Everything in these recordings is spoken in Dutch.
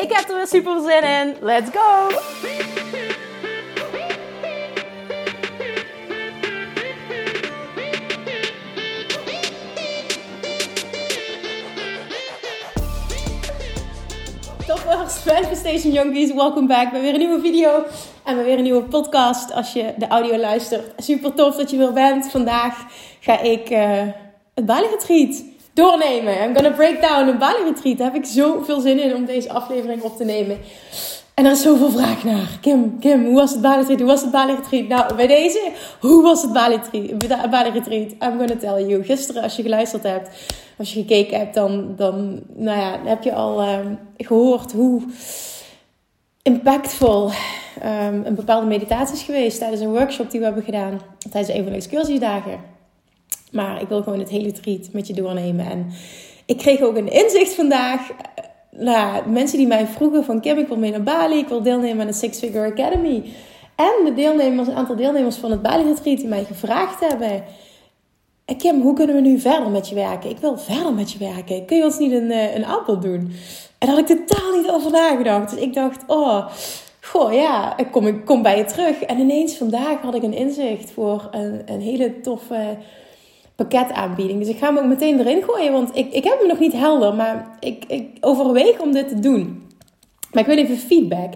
Ik heb er weer super zin in. Let's go! Toppers, Manifestation Junkies, welcome back bij weer een nieuwe video en bij weer een nieuwe podcast als je de audio luistert. Super tof dat je weer bent. Vandaag ga ik uh, het Bali doornemen. I'm gonna break down een Bali Retreat. Daar heb ik zoveel zin in om deze aflevering op te nemen. En er is zoveel vraag naar. Kim, Kim, hoe was het Bali Retreat? Hoe was het Bali Retreat? Nou, bij deze, hoe was het Bali Retreat? Bali Retreat? I'm gonna tell you. Gisteren, als je geluisterd hebt, als je gekeken hebt, dan, dan nou ja, heb je al uh, gehoord hoe impactvol um, een bepaalde meditatie is geweest tijdens een workshop die we hebben gedaan tijdens een van de excursiedagen. Maar ik wil gewoon het hele retreat met je doornemen. En ik kreeg ook een inzicht vandaag. Nou, mensen die mij vroegen van Kim, ik wil mee naar Bali, ik wil deelnemen aan de Six Figure Academy. En de deelnemers, een aantal deelnemers van het Bali Retreat die mij gevraagd hebben. Eh, Kim, hoe kunnen we nu verder met je werken? Ik wil verder met je werken. Kun je ons niet een, eh, een aanbod doen? En daar had ik totaal niet over nagedacht. Dus ik dacht, oh, goh, ja, ik kom, ik kom bij je terug. En ineens vandaag had ik een inzicht voor een, een hele toffe pakketaanbieding. Dus ik ga hem ook meteen erin gooien, want ik, ik heb hem nog niet helder, maar ik, ik overweeg om dit te doen. Maar ik wil even feedback.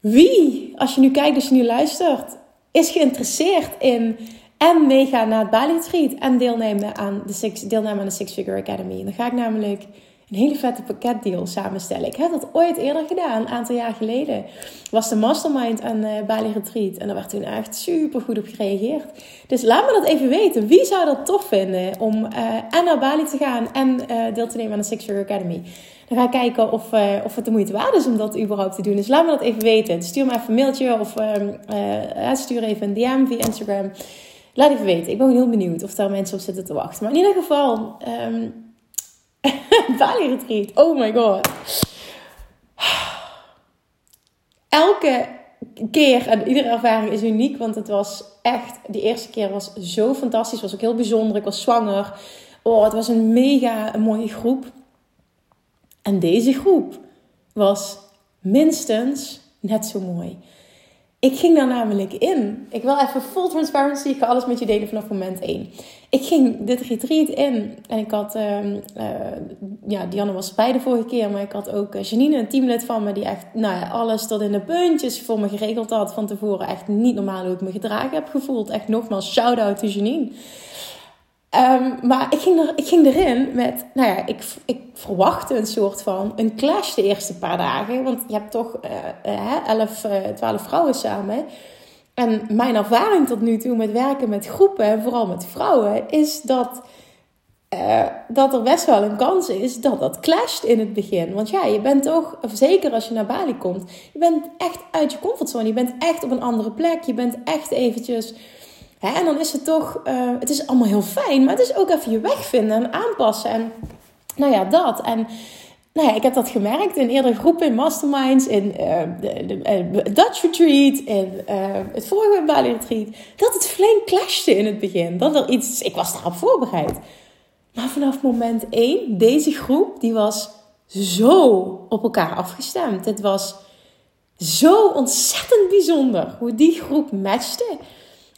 Wie, als je nu kijkt, als je nu luistert, is geïnteresseerd in en meegaan naar het Bali en deelnemen aan de Six, deelnemen aan de Six Figure Academy. Dan ga ik namelijk een hele vette pakketdeal samenstellen. Ik heb dat ooit eerder gedaan, een aantal jaar geleden. Was de mastermind aan uh, Bali Retreat. En daar werd toen echt super goed op gereageerd. Dus laat me dat even weten. Wie zou dat tof vinden om uh, en naar Bali te gaan en uh, deel te nemen aan de Six Academy? Dan ga ik kijken of, of het de moeite waard is om dat überhaupt te doen. Dus laat me dat even weten. Stuur me even een mailtje of ehm, stuur even een DM via Instagram. Laat even weten. Ik ben heel benieuwd of daar mensen op zitten te wachten. Maar in ieder geval... Um, Bali Retreat. Oh my god. Elke keer en iedere ervaring is uniek, want het was echt, die eerste keer was zo fantastisch, was ook heel bijzonder. Ik was zwanger. Oh, het was een mega mooie groep. En deze groep was minstens net zo mooi. Ik ging daar namelijk in. Ik wil even full transparency. Ik ga alles met je delen vanaf moment 1. Ik ging dit retreat in. En ik had... Uh, uh, ja, Dianne was bij de vorige keer. Maar ik had ook eh, Janine, een teamlid van me... die echt nou ja, alles tot in de puntjes voor me geregeld had. Van tevoren echt niet normaal hoe ik me gedragen heb gevoeld. Echt nogmaals, shout-out to Janine. Um, maar ik ging, er, ik ging erin met, nou ja, ik, ik verwachtte een soort van een clash de eerste paar dagen. Want je hebt toch uh, 11, uh, 12 vrouwen samen. En mijn ervaring tot nu toe met werken met groepen, vooral met vrouwen, is dat, uh, dat er best wel een kans is dat dat clasht in het begin. Want ja, je bent toch, zeker als je naar Bali komt, je bent echt uit je comfortzone. Je bent echt op een andere plek. Je bent echt eventjes Hè? En dan is het toch, uh, het is allemaal heel fijn, maar het is ook even je weg vinden en aanpassen. En nou ja, dat. En nou ik heb dat gemerkt in eerdere groepen, in masterminds, in uh, de, de uh, Dutch Retreat, in het vorige Bali Retreat. Dat het flink clashte in het begin. Dat er iets, ik was daarop voorbereid. Maar vanaf moment één, deze groep, die was zo op elkaar afgestemd. Het was zo ontzettend bijzonder hoe die groep matchte.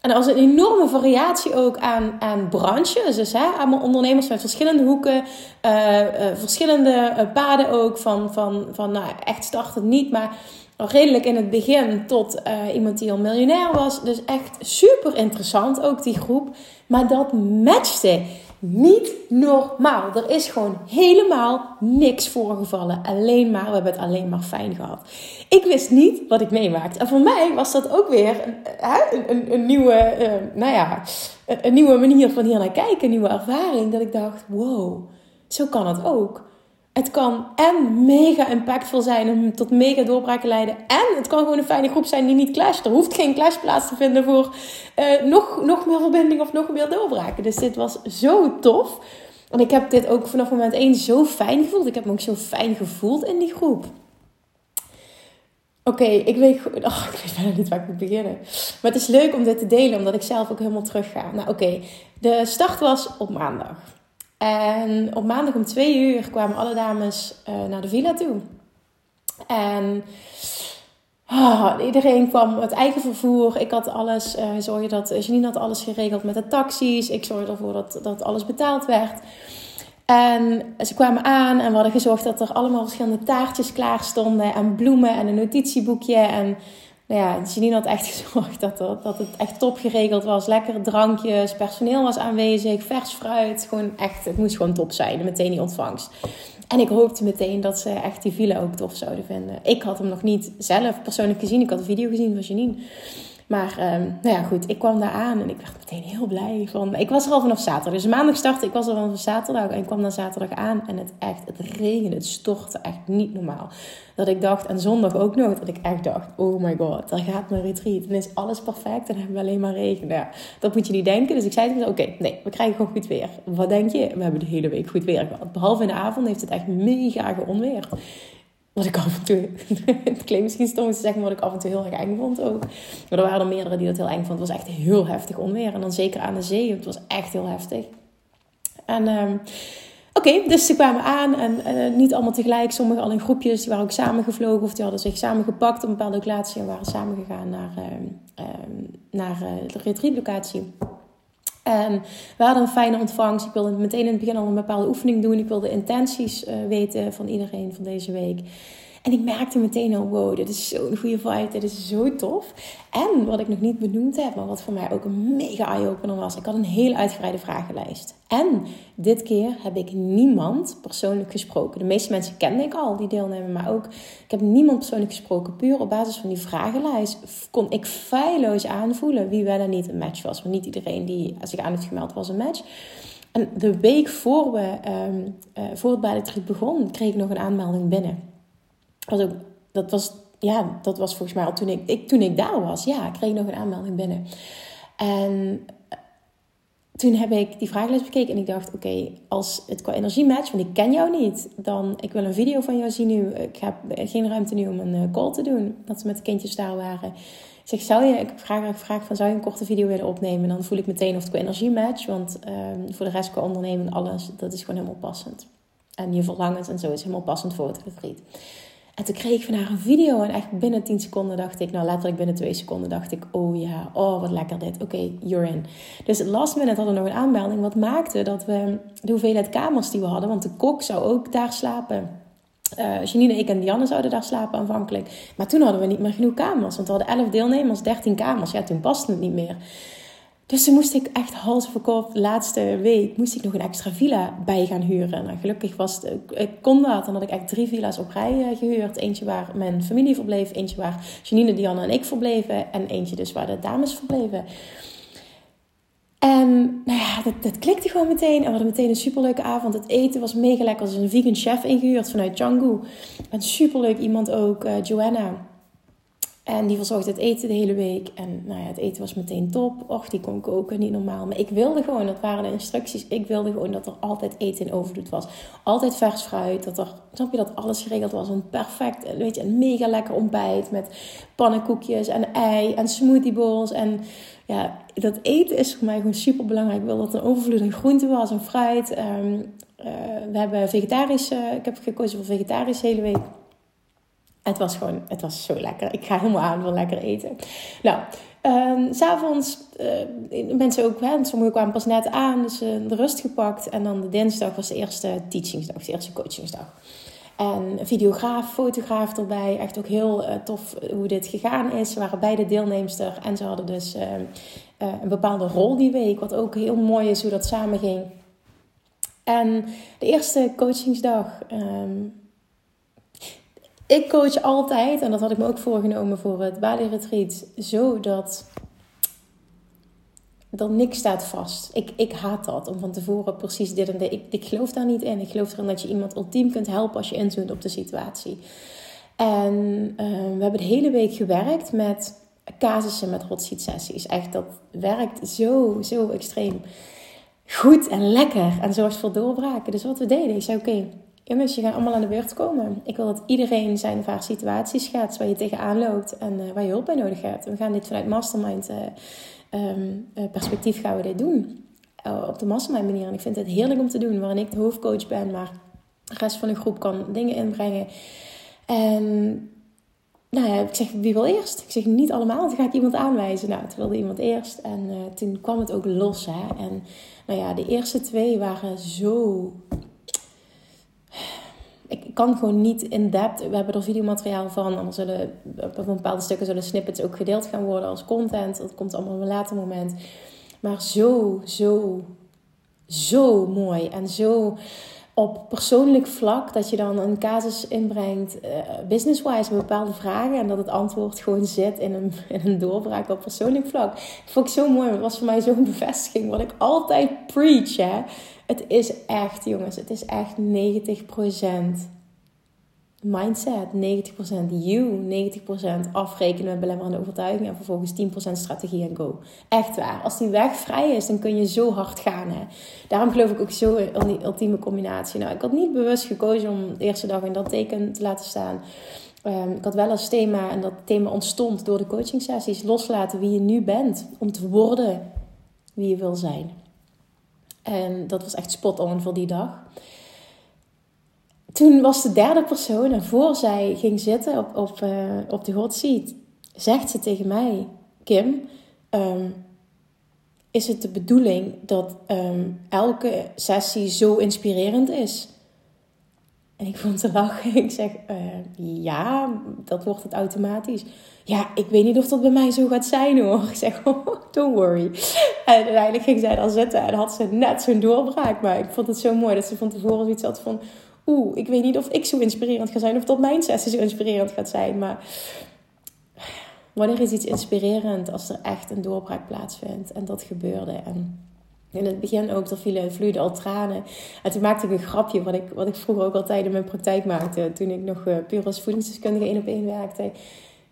En er was een enorme variatie ook aan, aan branches. Dus hè, allemaal ondernemers met verschillende hoeken, uh, uh, verschillende uh, paden ook. Van, van, van nou, echt starten niet, maar redelijk in het begin tot iemand die al miljonair was. Dus echt super interessant ook die groep. Maar dat matchte niet normaal. Er is gewoon helemaal niks voorgevallen. Alleen maar, we hebben het alleen maar fijn gehad. Ik wist niet wat ik meemaakte. En voor mij was dat ook weer een, een, een nieuwe, uh, nou ja, een, een, nieuwe manier van hier naar kijken. Een nieuwe ervaring. Dat ik dacht, wow, zo kan het ook. Het kan en mega impactvol zijn en tot mega doorbraken leiden. En het kan gewoon een fijne groep zijn die niet clasht. Er hoeft geen clash plaats te vinden voor uh, nog, nog meer verbinding of nog meer doorbraken. Dus dit was zo tof. En ik heb dit ook vanaf moment 1 zo fijn gevoeld. Ik heb me ook zo fijn gevoeld in die groep. Oké, ik weet oh, ik weet bijna niet waar ik moet beginnen. Maar het is leuk om dit te delen, omdat ik zelf ook helemaal terug ga. Nou oké, de start was op maandag. En op maandag om twee uur kwamen alle dames uh, naar de villa toe. En oh, iedereen kwam met eigen vervoer. Ik had alles, uh, zorgde dat, Janine had alles geregeld met de taxis. Ik zorgde ervoor dat, dat alles betaald werd. En ze kwamen aan en we hadden gezorgd dat er allemaal verschillende taartjes klaar stonden. En bloemen en een notitieboekje. En nou ja, Janine had echt gezorgd dat, dat het echt top geregeld was. Lekkere drankjes, personeel was aanwezig, vers fruit. Gewoon echt, het moest gewoon top zijn. Meteen die ontvangst. En ik hoopte meteen dat ze echt die villa ook tof zouden vinden. Ik had hem nog niet zelf persoonlijk gezien. Ik had een video gezien van Janine. Maar um, nou ja, goed, ik kwam daar aan en ik werd meteen heel blij. Van, ik was er al vanaf zaterdag. Dus maandag startte ik was er vanaf zaterdag. En ik kwam dan zaterdag aan en het echt, het regende, het stortte echt niet normaal. Dat ik dacht, en zondag ook nog, dat ik echt dacht, oh my god, daar gaat mijn retreat. En is alles perfect en hebben we alleen maar regen. Nou, dat moet je niet denken. Dus ik zei tegen oké, nee, we krijgen gewoon goed weer. Wat denk je? We hebben de hele week goed weer gehad. Behalve in de avond heeft het echt mega geonweerd. Wat ik af en toe, het klinkt misschien stom te zeggen, wat ik af en toe heel erg eng vond ook. Maar er waren er meerdere die dat heel eng vonden. Het was echt heel heftig onweer. En dan zeker aan de zee, het was echt heel heftig. En um, oké, dus ze kwamen aan en uh, niet allemaal tegelijk. Sommigen al in groepjes, die waren ook samengevlogen of die hadden zich samengepakt op een bepaalde locatie en waren samengegaan naar, uh, uh, naar uh, de retreatlocatie. En we hadden een fijne ontvangst. Ik wilde meteen in het begin al een bepaalde oefening doen. Ik wilde intenties uh, weten van iedereen van deze week. En ik merkte meteen al, wow, dit is zo'n goede vibe, dit is zo tof. En wat ik nog niet benoemd heb, maar wat voor mij ook een mega eye-opener was, ik had een heel uitgebreide vragenlijst. En dit keer heb ik niemand persoonlijk gesproken. De meeste mensen kende ik al, die deelnemen, maar ook, ik heb niemand persoonlijk gesproken. Puur op basis van die vragenlijst kon ik feilloos aanvoelen wie wel en niet een match was. Want niet iedereen die zich aan heeft gemeld was een match. En de week voor, we, um, uh, voor het bijletrip begon, kreeg ik nog een aanmelding binnen was ook, dat was, ja, dat was volgens mij al toen ik, ik, toen ik daar was. Ja, ik kreeg nog een aanmelding binnen. En eh, toen heb ik die vragenlijst bekeken en ik dacht, oké, als het qua energie matcht, want ik ken jou niet, dan ik wil een video van jou zien nu. Ik heb geen ruimte nu om een eh, call te doen, dat ze met de kindjes daar waren. Ik zeg, zou je, ik vraag gevraagd van, zou je een korte video willen opnemen? Dan voel ik meteen of het qua energie matcht, want um, voor de rest qua onderneming, alles, dat is gewoon helemaal passend. En je verlangens en zo is helemaal passend voor het retreat. En toen kreeg ik van haar een video en echt binnen 10 seconden dacht ik, nou letterlijk binnen 2 seconden dacht ik, oh ja, oh wat lekker dit, oké, you're in. Dus last minute hadden we nog een aanmelding, wat maakte dat we de hoeveelheid kamers die we hadden, want de kok zou ook daar slapen. Uh, Janine, ik en Dianne zouden daar slapen aanvankelijk. Maar toen hadden we niet meer genoeg kamers. Want we hadden 11 deelnemers, 13 kamers. Ja, toen paste het niet meer. Dus toen moest ik echt hals over kop, laatste week, moest ik nog een extra villa bij gaan huren. Nou, gelukkig was het, ik kon dat. Dan had ik echt drie villa's op rij eh, gehuurd. Eentje waar mijn familie verbleef, eentje waar Janine, Dianne en ik verbleven. En eentje dus waar de dames verbleven. En nou ja, dat, dat klikte gewoon meteen. En we hadden meteen een superleuke avond. Het eten was mega lekker. Er een vegan chef ingehuurd vanuit Canggu. Een superleuk iemand ook, uh, Joanna. En die verzorgde het eten de hele week. En nou ja, het eten was meteen top. Och, die kon koken, niet normaal. Maar ik wilde gewoon, dat waren de instructies. Ik wilde gewoon dat er altijd eten in overvloed was. Altijd vers fruit. Dat er, snap je, dat alles geregeld was. Een perfect, weet je, een mega lekker ontbijt. Met pannenkoekjes en ei en smoothie bowls. En ja, dat eten is voor mij gewoon super belangrijk. Ik wil dat er overvloed aan groente was en fruit. Um, uh, we hebben vegetarisch, uh, ik heb gekozen voor vegetarisch hele week. Het was gewoon, het was zo lekker. Ik ga helemaal aan van lekker eten. Nou, um, s'avonds, uh, mensen ook, hè, sommigen kwamen pas net aan, dus uh, de rust gepakt. En dan de dinsdag was de eerste teachingsdag, de eerste coachingsdag. En videograaf, fotograaf erbij. Echt ook heel uh, tof hoe dit gegaan is. Ze waren beide deelnemster en ze hadden dus ehm, een bepaalde rol die week. Wat ook heel mooi is hoe dat samen ging. En de eerste coachingsdag um, ik coach altijd, en dat had ik me ook voorgenomen voor het Bali Retreat, zodat dan niks staat vast. Ik, ik haat dat, om van tevoren precies dit en dit. Ik, ik geloof daar niet in. Ik geloof erin dat je iemand ultiem kunt helpen als je inzoomt op de situatie. En uh, we hebben de hele week gewerkt met casussen met hot seat sessies. Echt, dat werkt zo, zo extreem goed en lekker. En zorgt voor doorbraken. Dus wat we deden, ik zei oké, jongens, je gaat allemaal aan de beurt komen. Ik wil dat iedereen zijn of haar situaties gaat waar je tegenaan loopt en uh, waar je hulp bij nodig hebt. We gaan dit vanuit mastermind uh, um, perspectief gaan we dit doen. op de mastermind manier. En ik vind het heerlijk om te doen, waarin ik de hoofdcoach ben, maar de rest van de groep kan dingen inbrengen. En nou ja, ik zeg, wie wil eerst? Ik zeg, niet allemaal, dan ga ik iemand aanwijzen. Nou, toen wilde iemand eerst en toen kwam het ook los. Hè? En nou ja, de eerste twee waren zo... Ik kan gewoon niet in depth. We hebben er videomateriaal van. En er zullen op bepaalde stukken zullen snippets ook gedeeld gaan worden als content. Dat komt allemaal op een later moment. Maar zo, zo, zo mooi. En zo op persoonlijk vlak, dat je dan een casus inbrengt, uh, business-wise, bepaalde vragen. En dat het antwoord gewoon zit in een, in een doorbraak op persoonlijk vlak. Dat vond ik zo mooi. Het was voor mij zo'n bevestiging. Wat ik altijd preach, hè. Het is echt, jongens, het is echt 90% mindset, 90% you, 90% afrekenen met belemmerende overtuiging en vervolgens 10% strategie en go. Echt waar. Als die weg vrij is, dan kun je zo hard gaan. Hè? Daarom geloof ik ook zo in die ultieme combinatie. Nou, ik had niet bewust gekozen om de eerste dag in dat teken te laten staan. Um, ik had wel als thema, en dat thema ontstond door de coaching sessies, loslaten wie je nu bent om te worden wie je wil zijn. En dat was echt spot on voor die dag toen was de derde persoon, en voor zij ging zitten op, op, uh, op de hot zegt ze tegen mij: Kim, um, is het de bedoeling dat um, elke sessie zo inspirerend is? En ik vond te lachen. Ik zeg: uh, Ja, dat wordt het automatisch. Ja, ik weet niet of dat bij mij zo gaat zijn hoor. Ik zeg: oh, Don't worry. En uiteindelijk ging zij dan zitten en had ze net zo'n doorbraak. Maar ik vond het zo mooi dat ze van tevoren zoiets had van oeh, ik weet niet of ik zo inspirerend ga zijn of dat mijn sessie zo inspirerend gaat zijn. Maar wanneer is iets inspirerend als er echt een doorbraak plaatsvindt? En dat gebeurde. En in het begin ook, er vielen, vloeiden al tranen. En toen maakte ik een grapje, wat ik, wat ik vroeger ook altijd in mijn praktijk maakte. Toen ik nog uh, puur als voedingsdeskundige één op één werkte.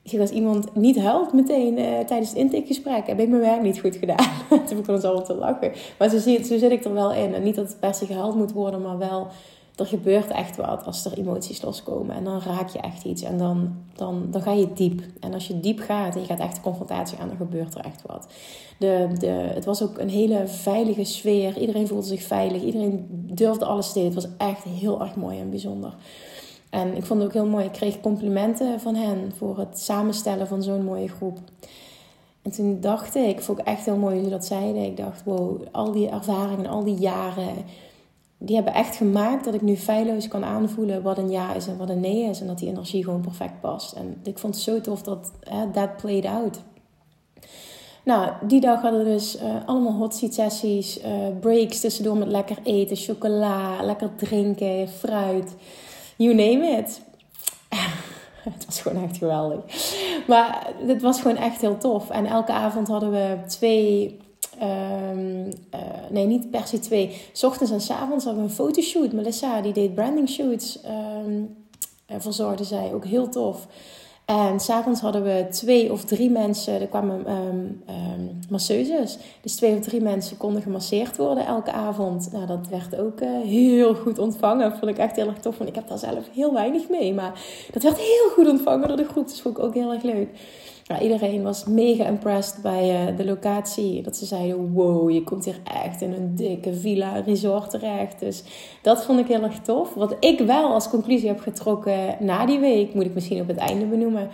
Ik als iemand niet huilt meteen uh, tijdens het intakegesprek, heb ik mijn werk niet goed gedaan. toen begon het allemaal te lachen. Maar zo, zie, zo zit ik er wel in. En niet dat het per se gehuild moet worden, maar wel er gebeurt echt wat als er emoties loskomen. En dan raak je echt iets. En dan, dan, dan ga je diep. En als je diep gaat en je gaat echt de confrontatie aan, dan gebeurt er echt wat. De, de, het was ook een hele veilige sfeer. Iedereen voelde zich veilig. Iedereen durfde alles te delen. Het was echt heel erg mooi en bijzonder. En ik vond het ook heel mooi. Ik kreeg complimenten van hen voor het samenstellen van zo'n mooie groep. En toen dacht ik, ik vond het echt heel mooi hoe ze dat zeiden. Ik dacht, wow, al die ervaringen, al die jaren die hebben echt gemaakt dat ik nu feilloos kan aanvoelen wat een ja is en wat een nee is. En dat die energie gewoon perfect past. En ik vond het zo tof dat dat played out. Nou, die dag hadden we dus uh, allemaal hot seat sessies, uh, breaks tussendoor met lekker eten, chocola, lekker drinken, fruit, you name it. het was gewoon echt geweldig. Maar het was gewoon echt heel tof. En elke avond hadden we twee Um, uh, nee, niet per se twee. S ochtends en s avonds hadden we een fotoshoot. Melissa, die deed branding shoots. Um, verzorgde zij, ook heel tof. En s'avonds hadden we twee of drie mensen, er kwamen um, masseuses. Dus twee of drie mensen konden gemasseerd worden elke avond. Nou, dat werd ook uh, heel goed ontvangen. Vond ik echt heel erg tof. Want ik heb daar zelf heel weinig mee. Maar dat werd heel goed ontvangen door de groep. Dus vond ik ook heel erg leuk ja, iedereen was mega impressed bij uh, de locatie. Dat ze zeiden: wow, je komt hier echt in een dikke villa resort terecht. Dus dat vond ik heel erg tof. Wat ik wel als conclusie heb getrokken na die week, moet ik misschien op het einde benoemen.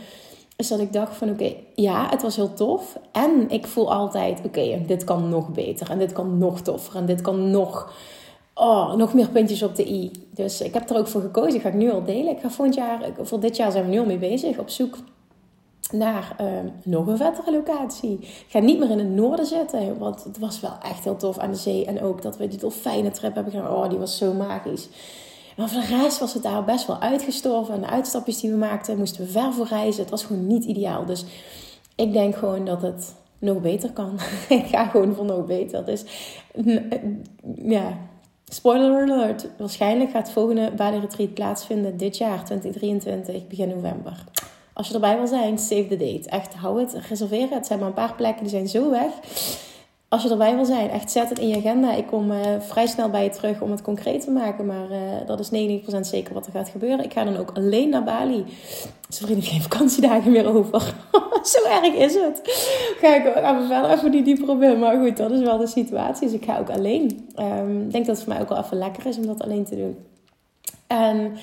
Is dat ik dacht van oké, ja, het was heel tof. En ik voel altijd, oké, dit kan nog beter. En dit kan nog toffer. En dit kan nog, oh, nog meer puntjes op de i. Dus ik heb er ook voor gekozen. Ik ga ik nu al delen. Ik ga volgend jaar, voor dit jaar zijn we nu al mee bezig. Op zoek naar ehm, nog een vettere locatie. Ik ga niet meer in het noorden zitten, want het was wel echt heel tof aan de zee. En ook dat we die fijne trip hebben gedaan. Oh, die was zo magisch. Maar voor de rest was het daar best wel uitgestorven. En de uitstapjes die we maakten, moesten we ver voor reizen. Het was gewoon niet ideaal. Dus ik denk gewoon dat het nog beter kan. ik ga gewoon voor nog beter. Dus ja, spoiler alert. Waarschijnlijk gaat het volgende Bali Retreat plaatsvinden dit jaar, 2023, begin november. Als je erbij wil zijn, save the date. Echt, hou het, reserveer het. Zijn maar een paar plekken, die zijn zo weg als je erbij wil zijn, echt zet het in je agenda. Ik kom uh, vrij snel bij je terug om het concreet te maken. Maar uh, dat is 90% zeker wat er gaat gebeuren. Ik ga dan ook alleen naar Bali. Zijn vrienden geen vakantiedagen meer over. Zo erg is het. Ga ik gaan we verder even dieper op in. Maar goed, dat is wel de situatie. Dus ik ga ook alleen. Um, ik denk dat het voor mij ook wel even lekker is om dat alleen te doen. En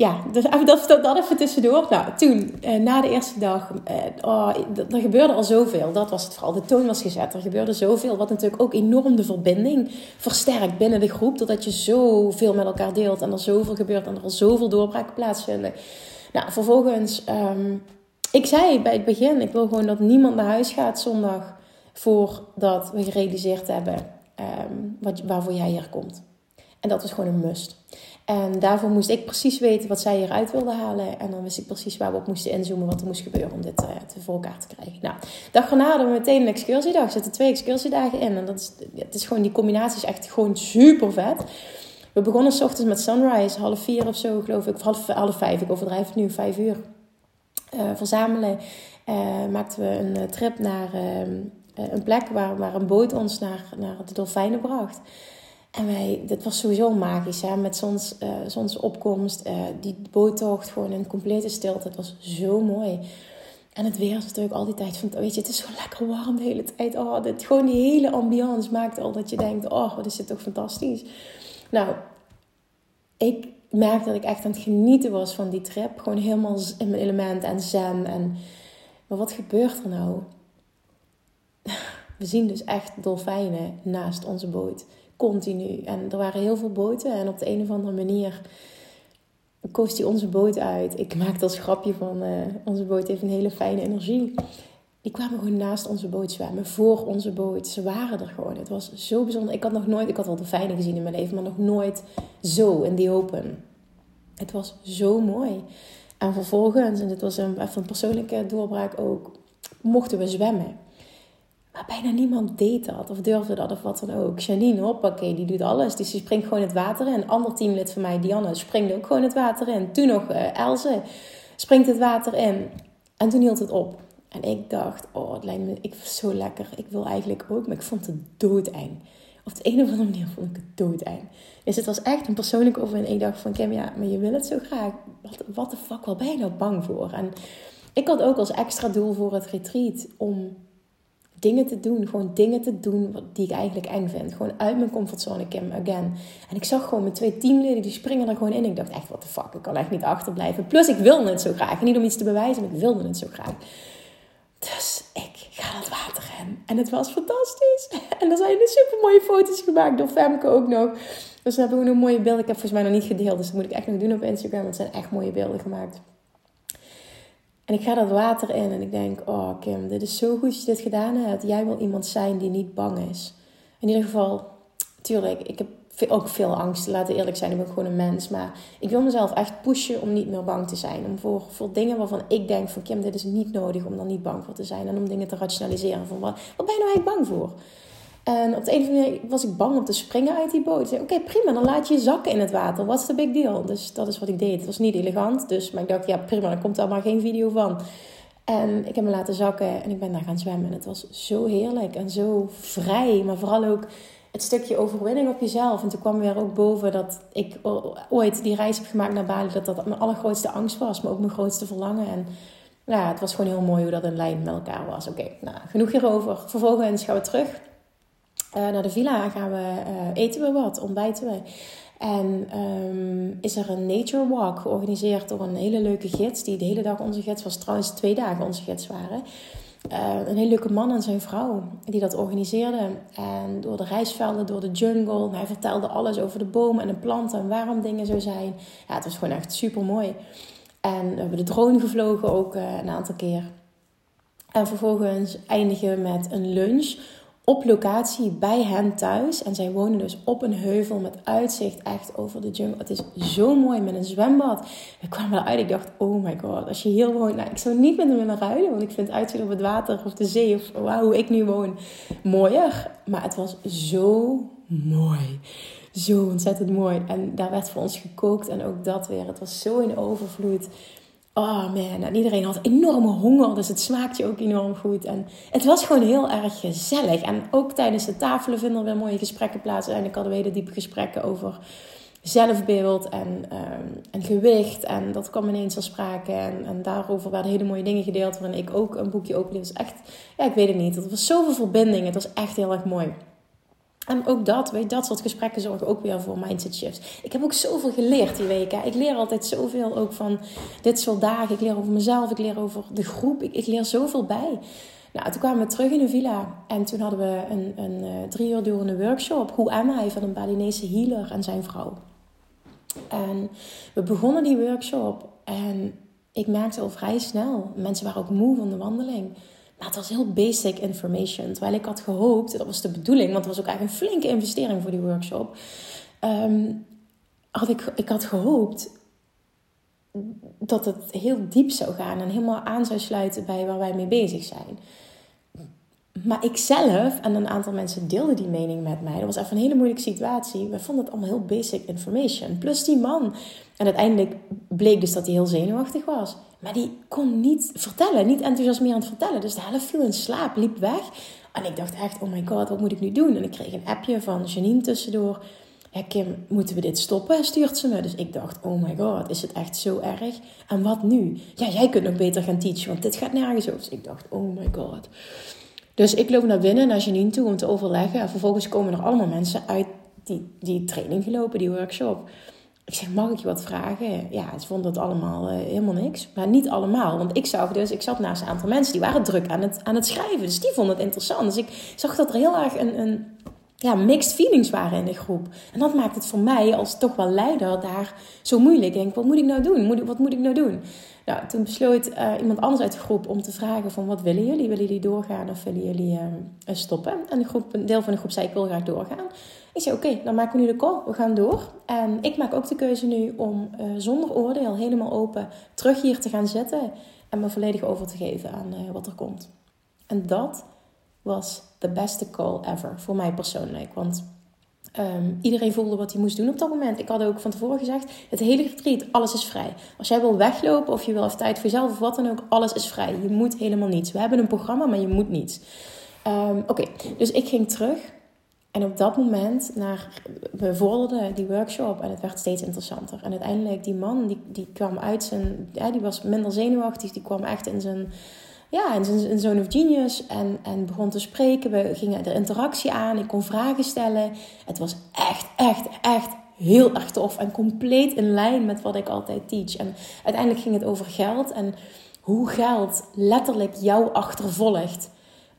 ja, dus dat, dat, dat even tussendoor. Nou, toen, eh, na de eerste dag, eh, oh, er gebeurde al zoveel. Dat was het vooral. De toon was gezet. Er gebeurde zoveel. Wat natuurlijk ook enorm de verbinding versterkt binnen de groep. Doordat je zoveel met elkaar deelt. En er zoveel gebeurt. En er al zoveel doorbraken plaatsvinden. Nou, vervolgens, um, ik zei bij het begin, ik wil gewoon dat niemand naar huis gaat zondag. Voordat we gerealiseerd hebben um, wat, waarvoor jij hier komt. En dat is gewoon een must. En daarvoor moest ik precies weten wat zij hieruit wilde halen. En dan wist ik precies waar we op moesten inzoomen, wat er moest gebeuren om dit uh, te voor elkaar te krijgen. Nou, dag erna hadden we meteen een excursiedag. Er zitten twee excursiedagen in. En dat is, het is gewoon, die combinatie is echt gewoon super vet. We begonnen s ochtends met sunrise, half vier of zo geloof ik. Of half, vijf, ik overdrijf het nu, vijf uur. Uh, verzamelen. Uh, maakten we een trip naar ehm, een plek waar, waar een boot ons naar, naar de dolfijnen bracht. En wij, dit was sowieso magisch, hè? met zons, uh, zonsopkomst, uh, die boottocht, gewoon in complete stilte. Het was zo mooi. En het weer is natuurlijk al die tijd van, weet je, het is zo lekker warm de hele tijd. Oh, dit, gewoon die hele ambiance maakt al dat je denkt, oh, wat is dit toch fantastisch. Nou, ik merkte dat ik echt aan het genieten was van die trip. Gewoon helemaal in mijn element en zen. En, maar wat gebeurt er nou? We zien dus echt dolfijnen naast onze boot continu. En er waren heel veel boten. En op de een of andere manier koos hij onze boot uit. Ik maakte als grapje van uh, onze boot heeft een hele fijne energie. Die kwamen gewoon naast onze boot zwemmen, voor onze boot. Ze waren er gewoon. Het was zo bijzonder. Ik had nog nooit, ik had wel de fijne gezien in mijn leven, maar nog nooit zo in die open. Het was zo mooi. En vervolgens, en dit was een, even een persoonlijke doorbraak ook, mochten we zwemmen. Maar bijna niemand deed dat of durfde dat of wat dan ook. Janine, hoppakee, die doet alles. Dus die springt gewoon het water in. Een ander teamlid van mij, Dianne, springt ook gewoon het water in. Toen nog uh, Else springt het water in. En toen hield het op. En ik dacht, oh, het lijkt me ik, zo lekker. Ik wil eigenlijk ook, maar ik vond het doodeng. Op de een of andere manier vond ik het doodeng. Dus het was echt een persoonlijke over. En ik dacht van, Kim, ja, maar je wil het zo graag. Wat, wat de fuck, wel ben je nou bang voor? En ik had ook als extra doel voor het retreat om dingen te doen. Gewoon dingen te doen die ik eigenlijk eng vind. Gewoon uit mijn comfortzone, Kim, again. En ik zag gewoon mijn twee teamleden, die springen er gewoon in. Ik dacht echt, wat de fuck, ik kan echt niet achterblijven. Plus, ik wilde het zo graag. Niet om iets te bewijzen, maar ik wilde het zo graag. Dus ik ga het water in. En het was fantastisch. En er zijn super mooie foto's gemaakt door Femke ook nog. Dus we hebben we een mooie beelden. Ik heb volgens mij nog niet gedeeld. Dus dat moet ik echt nog doen op Instagram. Want het zijn echt mooie beelden gemaakt. En ik ga dat water in en ik denk, oh Kim, dit is zo goed dat je dit gedaan hebt. Jij wil iemand zijn die niet bang is. In ieder geval, tuurlijk, ik heb ook veel angst. Laten we eerlijk zijn, ik ben gewoon een mens. Maar ik wil mezelf echt pushen om niet meer bang te zijn. Om voor, dingen waarvan ik denk van Kim, dit is niet nodig om dan niet bang voor te zijn. En om dingen te rationaliseren. Van wat, wat ben je nou eigenlijk bang voor? En op de een of andere manier was ik bang om te springen uit die boot. Oké, prima, dan laat je je zakken in het water. What's the big deal? Dus dat is wat ik deed. Het was niet elegant, dus, maar ik dacht, ja, prima, dan komt er maar geen video van. En ik heb me laten zakken en ik ben daar gaan zwemmen. En het was zo heerlijk en zo vrij, maar vooral ook het stukje overwinning op jezelf. En toen kwam weer ook boven dat ik ooit die reis heb gemaakt naar Bali, dat dat mijn allergrootste angst was, maar ook mijn grootste verlangen. En ja, het was gewoon heel mooi hoe dat in lijn met elkaar was. Oké, nou, genoeg hierover. Vervolgens gaan we terug naar de villa gaan we, uh, eten we wat, ontbijten we. En um, is er een nature walk georganiseerd door een hele leuke gids. Die de hele dag onze gids was. Trouwens twee dagen onze gids waren. Uh, een hele leuke man en zijn vrouw die dat organiseerden. En door de reisvelden, door de jungle. Hij vertelde alles over de bomen en de planten en waarom dingen zo zijn. Ja, het was gewoon echt super mooi. En we hebben de drone gevlogen ook een aantal keer. En vervolgens eindigen we met een lunch op locatie bij hen thuis. En zij wonen dus op een heuvel met uitzicht echt over de jungle. Het is zo mooi met een zwembad. We kwamen eruit. Ik dacht, oh my god, als je hier woont. Nou, ik zou niet met hem willen ruilen. Want ik vind uitzicht op het water of de zee of waar, hoe ik nu woon mooier. Maar het was zo mooi. Zo ontzettend mooi. En daar werd voor ons gekookt. En ook dat weer. Het was zo in overvloed. Oh man, en iedereen had enorme honger, dus het smaakte ook enorm goed. En het was gewoon heel erg gezellig. En ook tijdens de tafelen vinden er weer mooie gesprekken plaats. En ik hadden we hele diepe gesprekken over zelfbeeld en, ehm, en gewicht. En dat kwam ineens al sprake. En, en daarover werden hele mooie dingen gedeeld, waarin ik ook een boekje opende. Was echt, ja, ik weet het niet. Het was zoveel verbinding. Het was echt heel erg mooi. En ook dat, weet dat soort gesprekken zorgen ook weer voor mindset shifts. Ik heb ook zoveel geleerd die weken. Ik leer altijd zoveel ook van dit soort dagen. Ik leer over mezelf, ik leer over de groep. Ik, ik leer zoveel bij. Nou, toen kwamen we terug in de villa en toen hadden we een, een uh, drie uur durende workshop. Hoe am I van een Balinese healer en zijn vrouw. En we begonnen die workshop en ik merkte al vrij snel, mensen waren ook moe van de wandeling maar het was heel basic information. Terwijl ik had gehoopt, dat was de bedoeling, want het was ook eigenlijk een flinke investering voor die workshop. Um, had ik, ik had gehoopt dat het heel diep zou gaan en helemaal aan zou sluiten bij waar wij mee bezig zijn. Maar ik zelf en een aantal mensen deelden die mening met mij. Dat was even een hele moeilijke situatie. We vonden het allemaal heel basic information. Plus die man. En uiteindelijk bleek dus dat hij heel zenuwachtig was. Maar die kon niet vertellen, niet enthousiasmerend vertellen. Dus de helft viel in slaap, liep weg. En ik dacht echt, oh my god, wat moet ik nu doen? En ik kreeg een appje van Janine tussendoor. Ja, Kim, moeten we dit stoppen? Stuurt ze me. Dus ik dacht, oh my god, is het echt zo erg? En wat nu? Ja, jij kunt nog beter gaan teachen, want dit gaat nergens over. Dus ik dacht, oh my god. Dus ik loop naar binnen, naar Janine toe om te overleggen. En vervolgens komen er allemaal mensen uit die, die training gelopen, die workshop. Ik zeg, mag ik je wat vragen? Ja, ze vonden het allemaal uh, helemaal niks. Maar niet allemaal. Want ik zag dus, ik zat naast een aantal mensen die waren druk aan het, aan het schrijven. Dus die vonden het interessant. Dus ik zag dat er heel erg een, een ja, mixed feelings waren in de groep. En dat maakt het voor mij als toch wel leider daar zo moeilijk. Ik denk, wat moet ik nou doen? Moet, wat moet ik nou doen? Nou, toen besloot uh, iemand anders uit de groep om te vragen van wat willen jullie? Willen jullie doorgaan of willen jullie uh, stoppen? En de groep, een deel van de groep zei ik wil graag doorgaan. Ik zei oké, dan maken we nu de call. We gaan door. En ik maak ook de keuze nu om uh, zonder oordeel, helemaal open, terug hier te gaan zitten. En me volledig over te geven aan wat er komt. En dat was de beste call ever voor mij persoonlijk. Want um, iedereen voelde wat hij moest doen op dat moment. Ik had ook van tevoren gezegd: het hele retreat, alles is vrij. Als jij wil weglopen of je wil even tijd voor jezelf of wat dan ook, alles is vrij. Je moet helemaal niets. We hebben een programma, maar je moet niets. Um, Oké, dus ik ging terug. En op dat moment, naar, we vorderden die workshop en het werd steeds interessanter. En uiteindelijk, die man, die, die kwam uit zijn, ja, die was minder zenuwachtig, die kwam echt in zijn, ja, in zijn Zone of Genius en, en begon te spreken. We gingen de interactie aan, ik kon vragen stellen. Het was echt, echt, echt heel erg tof en compleet in lijn met wat ik altijd teach. En uiteindelijk ging het over geld en hoe geld letterlijk jou achtervolgt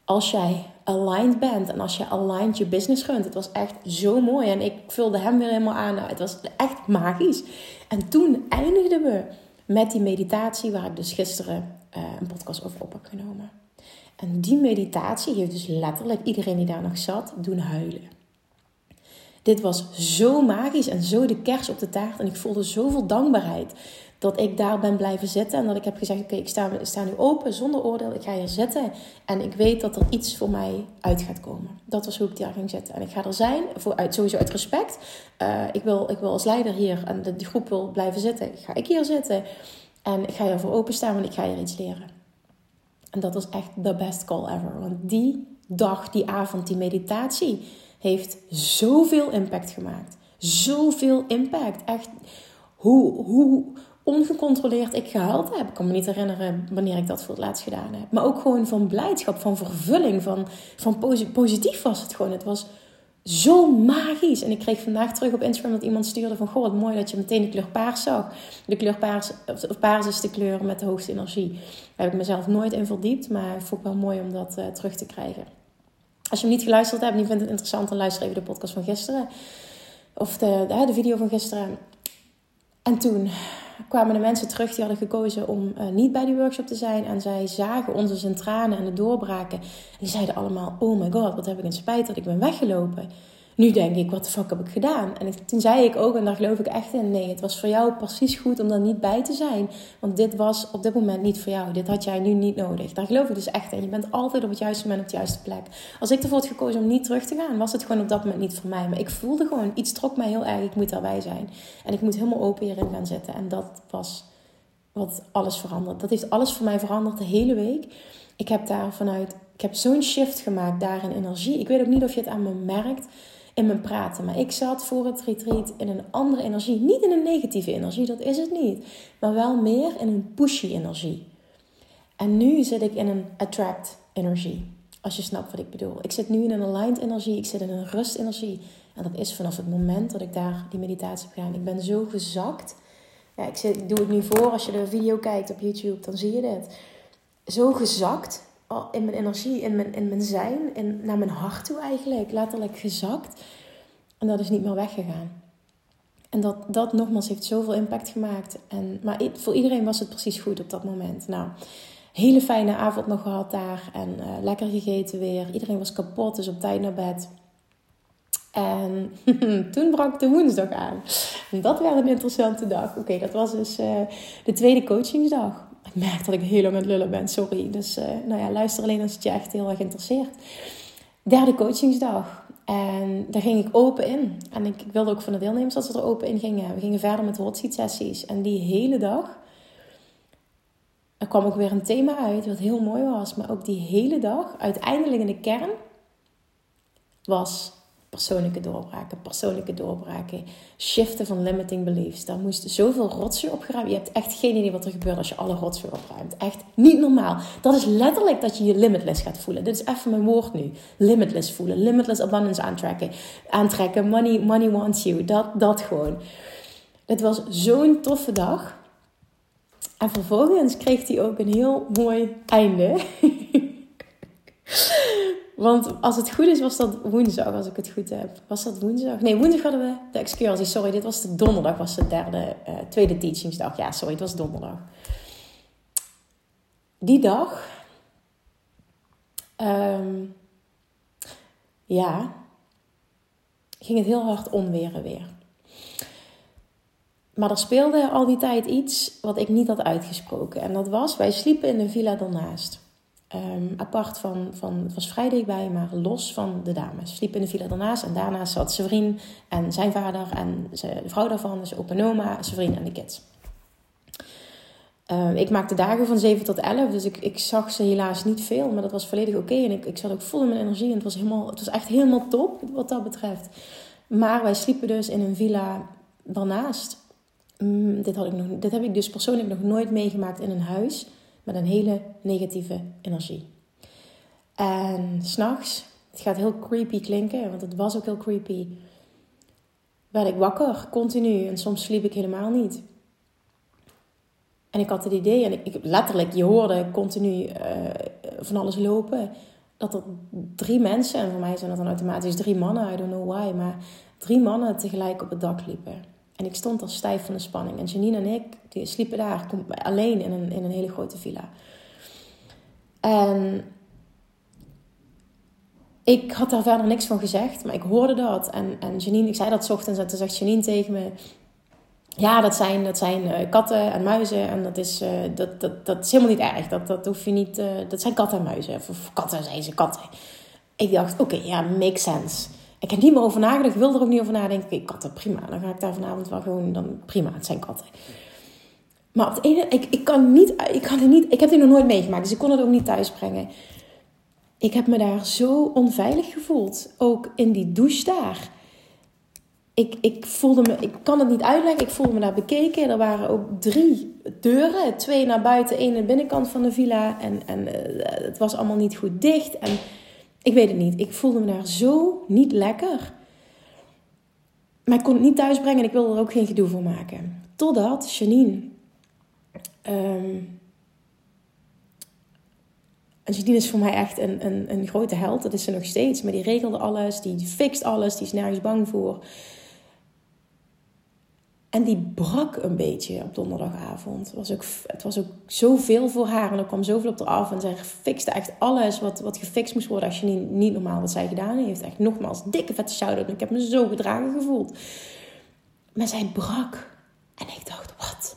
als jij aligned bent en als je aligned je business gunt. Het was echt zo mooi en ik vulde hem weer helemaal aan. Nou, het was echt magisch. En toen eindigden we met die meditatie waar ik dus gisteren uh, een podcast over op heb genomen. En die meditatie heeft dus letterlijk iedereen die daar nog zat doen huilen. Dit was zo magisch en zo de kers op de taart. En ik voelde zoveel dankbaarheid dat ik daar ben blijven zitten. En dat ik heb gezegd: Oké, ik, sta, sta nu open zonder oordeel. Ik ga hier zitten. En ik weet dat er iets voor mij uit gaat komen. Dat was hoe ik daar ging zitten. En ik ga er zijn, voor, sowieso uit respect. Uh, ik, wil, ik wil als leider hier en de, die groep wil blijven zitten. Ga ik hier zitten. En ik ga ervoor openstaan, want ik ga hier iets leren. En dat was echt de best call ever. Want die dag, die avond, die meditatie heeft zoveel impact gemaakt. Zoveel impact. Echt hoe, hoe ongecontroleerd ik gehuild heb. Ik kan me niet herinneren wanneer ik dat voor het laatst gedaan heb. Maar ook gewoon van blijdschap, van vervulling, van, van positief was het gewoon. Het was zo magisch. En ik kreeg vandaag terug op Instagram dat iemand stuurde van... Goh, wat mooi dat je meteen de kleur paars zag. De kleur paars, of paars is de kleur met de hoogste energie. Daar heb ik mezelf nooit in verdiept. Maar ik vond het wel mooi om dat uh, terug te krijgen. Als je hem niet geluisterd hebt en je vindt het interessant... dan luister even de podcast van gisteren. Of de, de, de video van gisteren. En toen kwamen de mensen terug die hadden gekozen om uh, niet bij die workshop te zijn. En zij zagen onze tranen en de doorbraken. En die zeiden allemaal: Oh my god, wat heb ik een spijt dat ik ben weggelopen. Nu denk ik, wat de fuck heb ik gedaan? En toen zei ik ook, en daar geloof ik echt in, nee, het was voor jou precies goed om er niet bij te zijn. Want dit was op dit moment niet voor jou. Dit had jij nu niet nodig. Daar geloof ik dus echt in. Je bent altijd op het juiste moment op de juiste plek. Als ik ervoor had gekozen om niet terug te gaan, was het gewoon op dat moment niet voor mij. Maar ik voelde gewoon, iets trok mij heel erg, ik moet daarbij zijn. En ik moet helemaal open hierin gaan zitten. En dat was wat alles veranderd. Dat heeft alles voor mij veranderd de hele week. Ik heb daar vanuit, ik heb zo'n shift gemaakt daar in energie. Ik weet ook niet of je het aan me merkt in mijn praten. Maar ik zat voor het retreat in een andere energie. Niet in een negatieve energie, dat is het niet. Maar wel meer in een pushy energie. En nu zit ik in een attract energie. Als je snapt wat ik bedoel. Ik zit nu in een aligned energie. Ik zit in een rust energie. En dat is vanaf het moment dat ik daar die meditatie heb. Ik ben zo gezakt. Ja, ik, zit, ik doe het nu voor. Als je de video kijkt op YouTube, dan zie je dit. Zo gezakt in mijn energie, in mijn, in mijn zijn, naar mijn hart toe eigenlijk, letterlijk gezakt. En dat is niet meer weggegaan. En dat, dat nogmaals heeft zoveel impact gemaakt. En, maar voor iedereen was het precies goed op dat moment. Nou, hele fijne avond nog gehad daar. En uh, lekker gegeten weer. Iedereen was kapot, dus op tijd naar bed. En toen brak de woensdag aan. En dat werd een interessante dag. Oké, dat was dus uh, de tweede coachingsdag. Ik merk dat ik heel lang aan het lullen ben, sorry. Dus uh, nou ja, luister alleen als het je echt heel erg interesseert. Derde coachingsdag. En daar ging ik open in. En ik, ik wilde ook van de deelnemers dat ze er open in gingen. We gingen verder met hot sessies. En die hele dag... Er kwam ook weer een thema uit wat heel mooi was. Maar ook die hele dag, uiteindelijk in de kern... was persoonlijke doorbraken, persoonlijke doorbraken, shiften van limiting beliefs. Daar moest zoveel rotzooi opgeruimd. Je hebt echt geen idee wat er gebeurt als je alle rotzooi opruimt. Echt niet normaal. Dat is letterlijk dat je je limitless gaat voelen. Dit is even mijn woord nu. Limitless voelen, limitless abundance aantrekken, aantrekken. Money, money wants you. Dat, dat gewoon. Het was zo'n toffe dag. En vervolgens kreeg hij ook een heel mooi einde. Want als het goed is, was dat woensdag, als ik het goed heb. Was dat woensdag? Nee, woensdag hadden we de excursie. Sorry, dit was de donderdag, was de derde, uh, tweede teachingsdag. Ja, sorry, het was donderdag. Die dag, um, ja, ging het heel hard onweren weer. Maar er speelde al die tijd iets wat ik niet had uitgesproken. En dat was, wij sliepen in de villa daarnaast. Ehm, apart van, van, het was vrij dichtbij, maar los van de dames. Sliep in de villa daarnaast en daarnaast zat vriend en zijn vader en de vrouw daarvan, dus opa zijn vriend en de kids. Um, ik maakte dagen van 7 tot 11, dus ik, ik zag ze helaas niet veel, maar dat was volledig oké. En ik, ik zat ook vol in mijn energie en het was, helemaal, het was echt helemaal top wat dat betreft. Maar wij sliepen dus in een villa daarnaast. Mm, dit, had ik nog, dit heb ik dus persoonlijk nog nooit meegemaakt in een huis met een hele negatieve energie. En s'nachts, het gaat heel creepy klinken, want het was ook heel creepy, werd ik wakker, continu. En soms sliep ik helemaal niet. En ik had het idee, en ik, letterlijk, je hoorde continu uh, van alles lopen, dat er drie mensen, en voor mij zijn dat dan automatisch drie mannen, I don't know why, maar drie mannen tegelijk op het dak liepen. En ik stond al stijf van de spanning. En Janine en ik die sliepen daar alleen in een, in een hele grote villa. En ik had daar verder niks van gezegd, maar ik hoorde dat. En, en Janine, ik zei dat ochtends en toen zegt Janine tegen me... Ja, dat zijn, dat zijn uh, katten en muizen en dat is, uh, dat, dat, dat is helemaal niet erg. Dat, dat hoef je niet... Uh, dat zijn katten en muizen. Of, katten, zijn ze, katten. Ik dacht, oké, ja, makes sense. Ik heb niet meer over nagedacht. Ik wil er ook niet over nadenken. Oké, katten, prima. Dan ga ik daar vanavond wel gewoon... Dan, prima, het zijn katten. Maar op het ene... Ik, ik kan niet... Ik, kan het niet, ik heb dit nog nooit meegemaakt. Dus ik kon het ook niet thuis brengen. Ik heb me daar zo onveilig gevoeld. Ook in die douche daar. Ik, ik voelde me... Ik kan het niet uitleggen. Ik voelde me daar bekeken. Er waren ook drie deuren. Twee naar buiten, één aan de binnenkant van de villa. En, en uh, het was allemaal niet goed dicht. En ik weet het niet. Ik voelde me daar zo niet lekker. Maar ik kon het niet thuis brengen en ik wilde er ook geen gedoe voor maken. Totdat Janine. Um, en Janine is voor mij echt een, een, een grote held. Dat is ze nog steeds. Maar die regelde alles. Die fixt alles. Die is nergens bang voor. En die brak een beetje op donderdagavond. Het was ook, het was ook zoveel voor haar. En er kwam zoveel op haar af. En zij fixte echt alles wat, wat gefixt moest worden. Als je niet, niet normaal wat zij gedaan heeft. Echt nogmaals, dikke vette shout-out. Ik heb me zo gedragen gevoeld. Maar zij brak. En ik dacht, wat?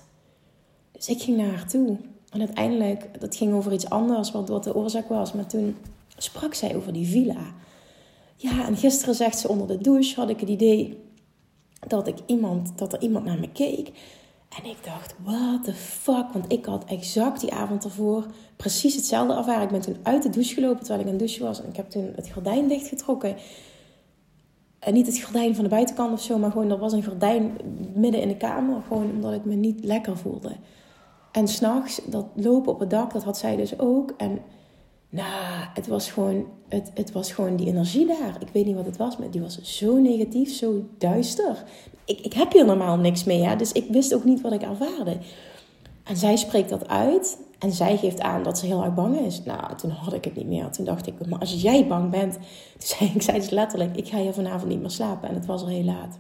Dus ik ging naar haar toe. En uiteindelijk, dat ging over iets anders, wat, wat de oorzaak was. Maar toen sprak zij over die villa. Ja, en gisteren zegt ze onder de douche, had ik het idee dat, ik iemand, dat er iemand naar me keek. En ik dacht, what the fuck? Want ik had exact die avond ervoor precies hetzelfde ervaren. Ik ben toen uit de douche gelopen terwijl ik in de douche was. En ik heb toen het gordijn dichtgetrokken. En niet het gordijn van de buitenkant of zo, maar gewoon er was een gordijn midden in de kamer. Gewoon omdat ik me niet lekker voelde. En s'nachts, dat lopen op het dak, dat had zij dus ook. En nou, het was gewoon, het, het was gewoon die energie daar. Ik weet niet wat het was, maar die was zo negatief, zo duister. Ik, ik heb hier normaal niks mee, dus ik wist ook niet wat ik ervaarde. En zij spreekt dat uit en zij geeft aan dat ze heel erg bang is. Nou, toen had ik het niet meer. Toen dacht ik, maar als jij bang bent... Toen zei, ik zei dus letterlijk, ik ga hier vanavond niet meer slapen. En het was al heel laat.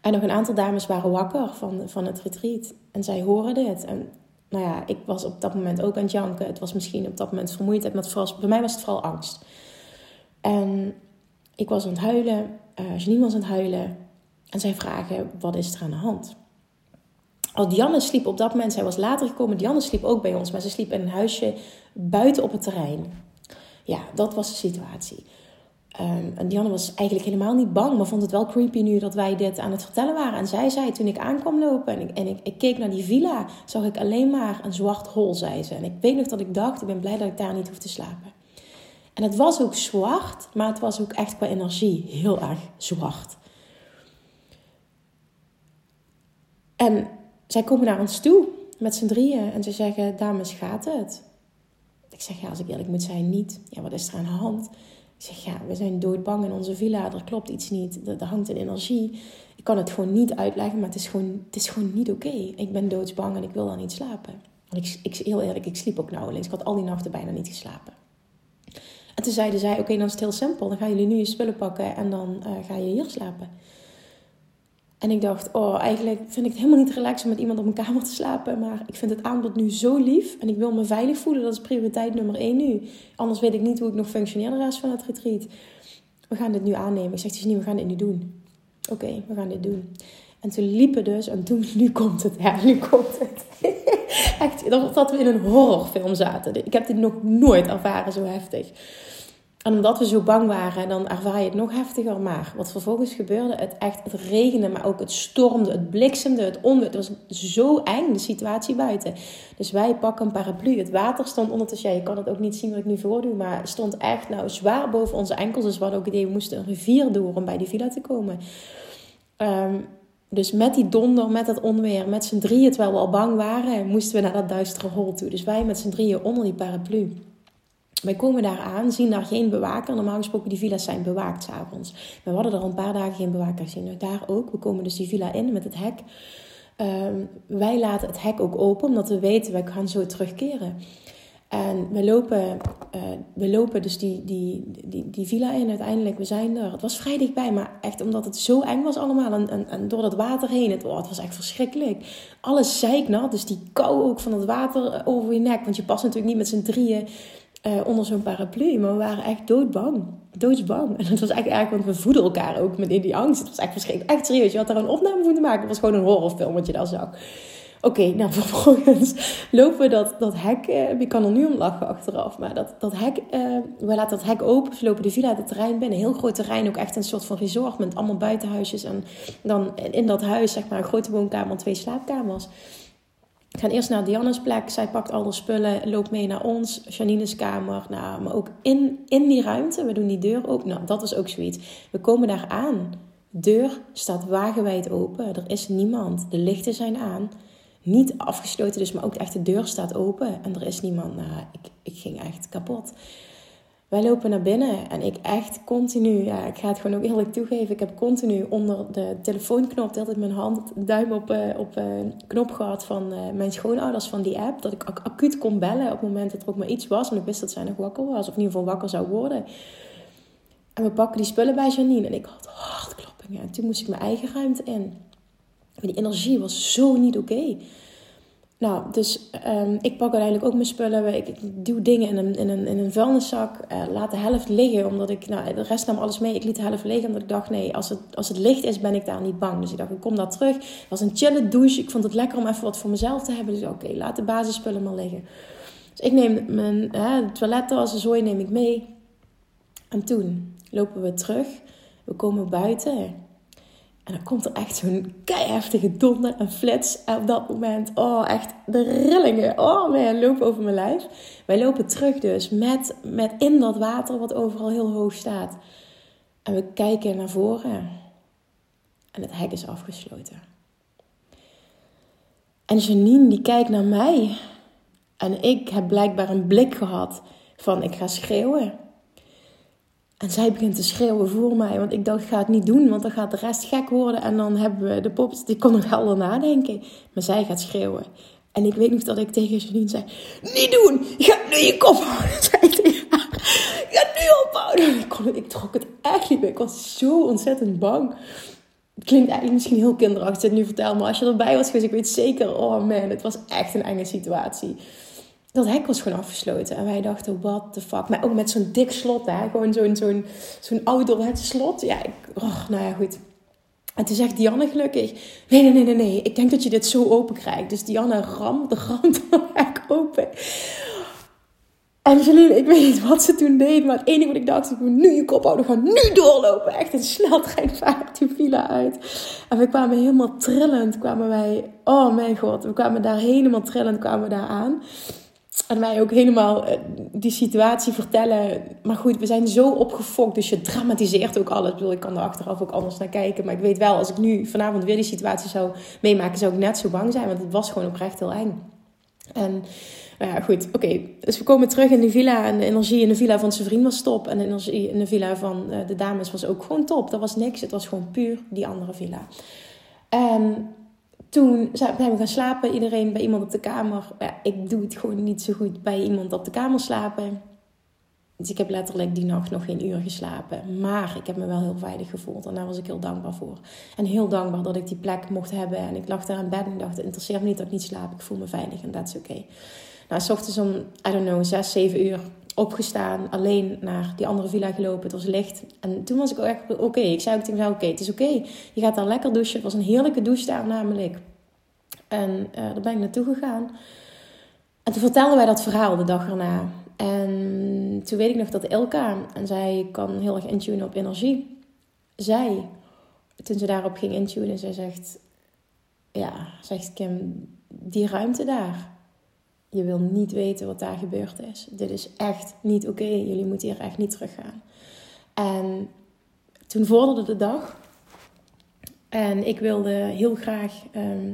En nog een aantal dames waren wakker van, van het retreat. En zij horen dit. En nou ja, ik was op dat moment ook aan het janken. Het was misschien op dat moment vermoeidheid, maar vooral, bij mij was het vooral angst. En ik was aan het huilen, uh, Janine was aan het huilen. En zij vragen, wat is er aan de hand? Al Dianne sliep op dat moment, zij was later gekomen. Dianne sliep ook bij ons, maar ze sliep in een huisje buiten op het terrein. Ja, dat was de situatie. Um, en Dianne was eigenlijk helemaal niet bang, maar vond het wel creepy nu dat wij dit aan het vertellen waren. En zij zei toen ik aankwam lopen en, ik, en ik, ik, keek naar die villa, zag ik alleen maar een zwart hol, zei ze. En ik weet nog dat ik dacht, ik ben blij dat ik daar niet hoef te slapen. En het was ook zwart, maar het was ook echt qua energie heel erg zwart. En zij komen naar ons toe met z'n drieën en ze zeggen, dames, gaat het? Ik zeg, ja, als ik eerlijk moet zijn, niet. Ja, wat is er aan de hand? Ik zeg, ja, we zijn doodbang in onze villa. Er klopt iets niet. Er, hangt een energie. Ik kan het gewoon niet uitleggen, maar het is gewoon, het is gewoon niet oké. Ik ben doodsbang en ik wil dan niet slapen. Want ik, ik, heel eerlijk, ik sliep ook nauwelijks. Ik had al die nachten bijna niet geslapen. En toen zeiden zij, oké, dan is het heel simpel. Dan gaan jullie nu je spullen pakken en dan uh, ga je hier slapen. En ik dacht, oh, eigenlijk vind ik het helemaal niet relaxed om met iemand op mijn kamer te slapen. Maar ik vind het aanbod nu zo lief. En ik wil me veilig voelen. Dat is prioriteit nummer één nu. Anders weet ik niet hoe ik nog functioneer de rest van het retreat. We gaan dit nu aannemen. Ik zeg tegen niet, we gaan dit nu doen. Oké, we gaan dit doen. En toen liepen dus, en toen, nu komt het, ja, nu komt het. Echt, dat we in een horrorfilm zaten. Ik heb dit nog nooit ervaren zo heftig. En omdat we zo bang waren, dan ervaar je het nog heftiger. Maar wat vervolgens gebeurde, het echt, het regende, maar ook het stormde, het bliksemde, het onweer. Het was zo eng, de situatie buiten. Dus wij pakken een paraplu. Het water stond ondertussen, je kan het ook niet zien wat ik nu voordoe, maar stond echt nou, zwaar boven onze enkels. Dus we hadden ook het idee, we moesten een rivier door om bij die villa te komen. Ehm, dus met die donder, met dat onweer, met z'n drieën, terwijl we al bang waren, moesten we naar dat duistere hol toe. Dus wij met z'n drieën onder die paraplu. Wij komen daar aan, zien daar geen bewaker. Normaal gesproken, die villa's zijn bewaakt s'avonds. We hadden er al een paar dagen geen bewaker gezien. Daar ook. We komen dus die villa in met het hek. Ehm, wij laten het hek ook open, omdat we weten, wij gaan zo terugkeren. En we lopen, uh, we lopen dus die, die, die, die villa in uiteindelijk. We zijn er. Het was vrij dichtbij, maar echt omdat het zo eng was allemaal. En door dat water heen. Het, oh, het was echt verschrikkelijk. Alles zeiknat. Dus die kou ook van het water over je nek. Want je past natuurlijk niet met z'n drieën uh, onder zo'n paraplu. Maar we waren echt doodbang. Doodsbang. En het was echt erg, want we voeden elkaar ook met in die angst. Het was echt verschrikkelijk. Echt serieus. Je had daar een opname te maken. Het was gewoon een horrorfilm wat je daar zag. Oké, nou vervolgens lopen we dat, dat hek. Uh, ik kan er nu om lachen achteraf. Maar dat, dat hek, uh, we laten dat hek open. We lopen de villa het terrein binnen. Heel groot terrein. Ook echt een soort van resort met allemaal buitenhuisjes. En dan in dat huis, zeg maar, een grote woonkamer en twee slaapkamers. We gaan eerst naar Diana's plek. Zij pakt al haar spullen, loopt mee naar ons, Janine's kamer. Nou, maar ook in, in die ruimte. We doen die deur open. Nou, dat is ook zoiets. We komen daar aan. De deur staat wagenwijd open. Er is niemand. De lichten zijn aan. Niet afgesloten dus, maar ook echt de deur staat open. En er is niemand. Nou, ik, ik ging echt kapot. Wij lopen naar binnen en ik echt continu, ja, ik ga het gewoon ook eerlijk toegeven, ik heb continu onder de telefoonknop altijd mijn hand, duim op, uh, op uh, knop gehad van uh, mijn schoonouders van die app. Dat ik acuut kon bellen op het moment dat er ook maar iets was. En ik wist dat zij nog wakker was, of in ieder geval wakker zou worden. En we pakken die spullen bij Janine en ik had hartkloppingen. En toen moest ik mijn eigen ruimte in. Die energie was zo niet oké. Nou, dus um, ik pak uiteindelijk ook mijn spullen. Ik, ik doe dingen in een, in een, in een vuilniszak. Uh, laat de helft liggen, omdat ik... Nou, de rest nam alles mee. Ik liet de helft liggen, omdat ik dacht... Nee, als het, als het licht is, ben ik daar niet bang. Dus ik dacht, ik kom daar terug. Het was een chille douche. Ik vond het lekker om even wat voor mezelf te hebben. Dus oké, laat de basisspullen maar liggen. Dus ik neem mijn hè, toiletten een zooi neem ik mee. En toen lopen we terug. We komen buiten. En dan komt er echt zo'n keiheftige donder en flits. En op dat moment, oh, echt de rillingen. Oh man, lopen over mijn lijf. Wij lopen terug dus met, met in dat water wat overal heel hoog staat. En we kijken naar voren. En het hek is afgesloten. En Janine die kijkt naar mij. En ik heb blijkbaar een blik gehad van ik ga schreeuwen. En zij begint te schreeuwen voor mij. Want ik dacht, ga het niet doen. Want dan gaat de rest gek worden. En dan hebben we de pops. Die kon nog helder nadenken. Maar zij gaat schreeuwen. En ik weet nog dat ik tegen Janine zei. Niet doen! Gaat nu je kop houden. Gaat nu ophouden. Ik, kon, ik trok het echt niet meer. Ik was zo ontzettend bang. Het klinkt eigenlijk misschien heel kinderachtig. Nu vertel. Maar als je erbij was geweest. Ik weet zeker. Oh man, het was echt een enge situatie dat hek was gewoon afgesloten. En wij dachten, what the fuck. Maar ook met zo'n dik slot, hè. Gewoon zo'n zo'n zo'n ouderwets slot. Ja, ik, oh, nou ja, goed. En toen zegt Dianne gelukkig, nee, nee, nee, nee. Ik denk dat je dit zo open krijgt. Dus Dianne ramt de rand van hek open. En Janine, ik weet niet wat ze toen deed, maar het enige wat ik dacht, ik moet nu je kop houden, gaan nu doorlopen. Echt een sneltreinvaart die villa uit. En we kwamen helemaal trillend, kwamen wij, oh mijn god, we kwamen daar helemaal trillend, kwamen we daar aan en mij ook helemaal eh, die situatie vertellen. Maar goed, we zijn zo opgefokt, dus je dramatiseert ook alles. Ik, bedoel, ik kan er achteraf ook anders naar kijken. Maar ik weet wel, als ik nu vanavond weer die situatie zou meemaken, zou ik net zo bang zijn. Want het was gewoon oprecht heel eng. En nou ja, goed, oké. Dus we komen terug in de villa. En de energie in de villa van zijn vriend was top. En de energie in de villa van eh, de dames was ook gewoon top. Dat was niks. Het was gewoon puur die andere villa. En toen zijn we gaan slapen, iedereen bij iemand op de kamer. Ja, ik doe het gewoon niet zo goed bij iemand op de kamer slapen. Dus ik heb letterlijk die nacht nog geen uur geslapen. Maar ik heb me wel heel veilig gevoeld. En daar was ik heel dankbaar voor. En heel dankbaar dat ik die plek mocht hebben. En ik lag daar in bed en dacht, het interesseert me niet dat ik niet slaap. Ik voel me veilig en dat is oké. Nou, s ochtends om, I don't know, 6, 7 uur opgestaan. Alleen naar die andere villa gelopen. Het was licht. En toen was ik ook echt oké. Ik zei ook tegen mezelf, oké, het is oké. Je gaat daar lekker douchen. Het was een heerlijke douche daar namelijk. En uh, daar ben ik naartoe gegaan. En toen vertelden wij dat verhaal de dag erna. En toen weet ik nog dat Elka, en zij kan heel erg intunen op energie, zij, toen ze daarop ging intunen, zij zegt, ja, zegt Kim, die ruimte daar, je wil niet weten wat daar gebeurd is. Dit is echt niet oké. Jullie moeten hier echt niet teruggaan. En toen vorderde de dag. En ik wilde heel graag. Ehm,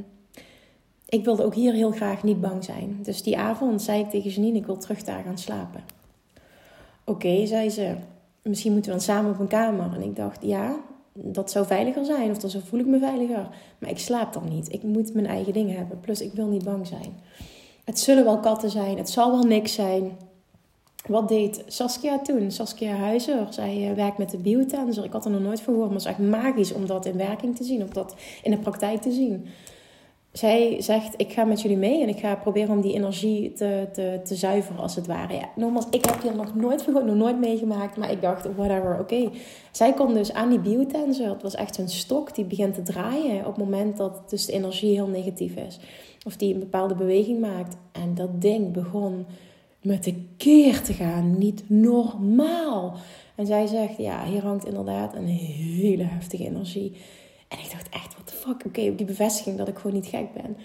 ik wilde ook hier heel graag niet bang zijn. Dus die avond zei ik tegen Janine: Ik wil terug daar gaan slapen. Oké, zei ze. Misschien moeten we dan samen op een kamer. En ik dacht: Ja, dat zou veiliger zijn. Of dan voel ik me veiliger. Maar ik slaap dan niet. Ik moet mijn eigen dingen hebben. Plus, ik wil niet bang zijn. Het zullen wel katten zijn, het zal wel niks zijn. Wat deed Saskia toen? Saskia Huizer. Zij uh, werkt met de biotensor. Ik had er nog nooit van gehoord, maar het is echt magisch om dat in werking te zien, om dat in de praktijk te zien. Zij zegt, ik ga met jullie mee en ik ga proberen om die energie te, te, te zuiveren als het ware. Ja, nogmaals, ik heb hier nog nooit nog nooit meegemaakt, maar ik dacht, whatever, oké. Zij komt dus aan die biotensor. Het was echt een stok die begint te draaien op het moment dat dus de energie heel negatief is. Of die een bepaalde beweging maakt. En dat ding begon met de keer te gaan. Niet normaal. En zij zegt, ja, hier hangt inderdaad een hele heftige energie. En ik dacht echt, what the fuck? Oké, okay, die bevestiging dat ik gewoon niet gek ben.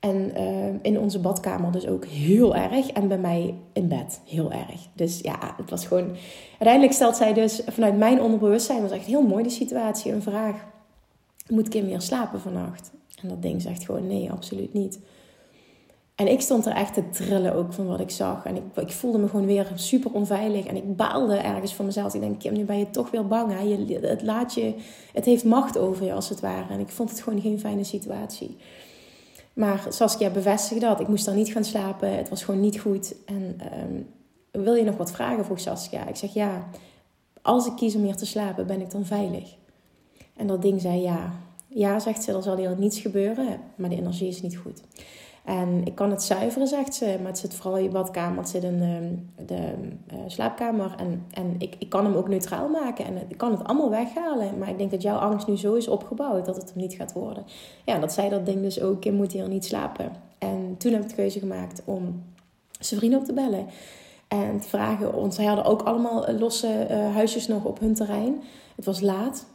En uh, in onze badkamer dus ook heel erg. En bij mij in bed heel erg. Dus ja, het was gewoon... Uiteindelijk stelt zij dus vanuit mijn onderbewustzijn... was echt heel mooi de situatie. Een vraag. Moet Kim weer slapen vannacht? En dat ding zegt gewoon nee, absoluut niet. En ik stond er echt te trillen ook van wat ik zag. En ik, ik voelde me gewoon weer super onveilig. En ik baalde ergens van mezelf. Ik denk, Kim, nu ben je toch weer bang. Je, het, laat je, het heeft macht over je als het ware. En ik vond het gewoon geen fijne situatie. Maar Saskia bevestigde dat. Ik moest dan niet gaan slapen. Het was gewoon niet goed. En um, wil je nog wat vragen? vroeg Saskia. Ik zeg ja. Als ik kies om hier te slapen, ben ik dan veilig? En dat ding zei ja. Ja, zegt ze, er zal hier niets gebeuren, maar de energie is niet goed. En ik kan het zuiveren, zegt ze, maar het zit vooral in je badkamer, het zit in de, de uh, slaapkamer. En, en ik, ik kan hem ook neutraal maken en ik kan het allemaal weghalen. Maar ik denk dat jouw angst nu zo is opgebouwd dat het hem niet gaat worden. Ja, dat zei dat ding dus ook, je moet hier niet slapen. En toen heb ik de keuze gemaakt om zijn op te bellen. En te vragen, want zij hadden ook allemaal losse uh, huisjes nog op hun terrein. Het was laat.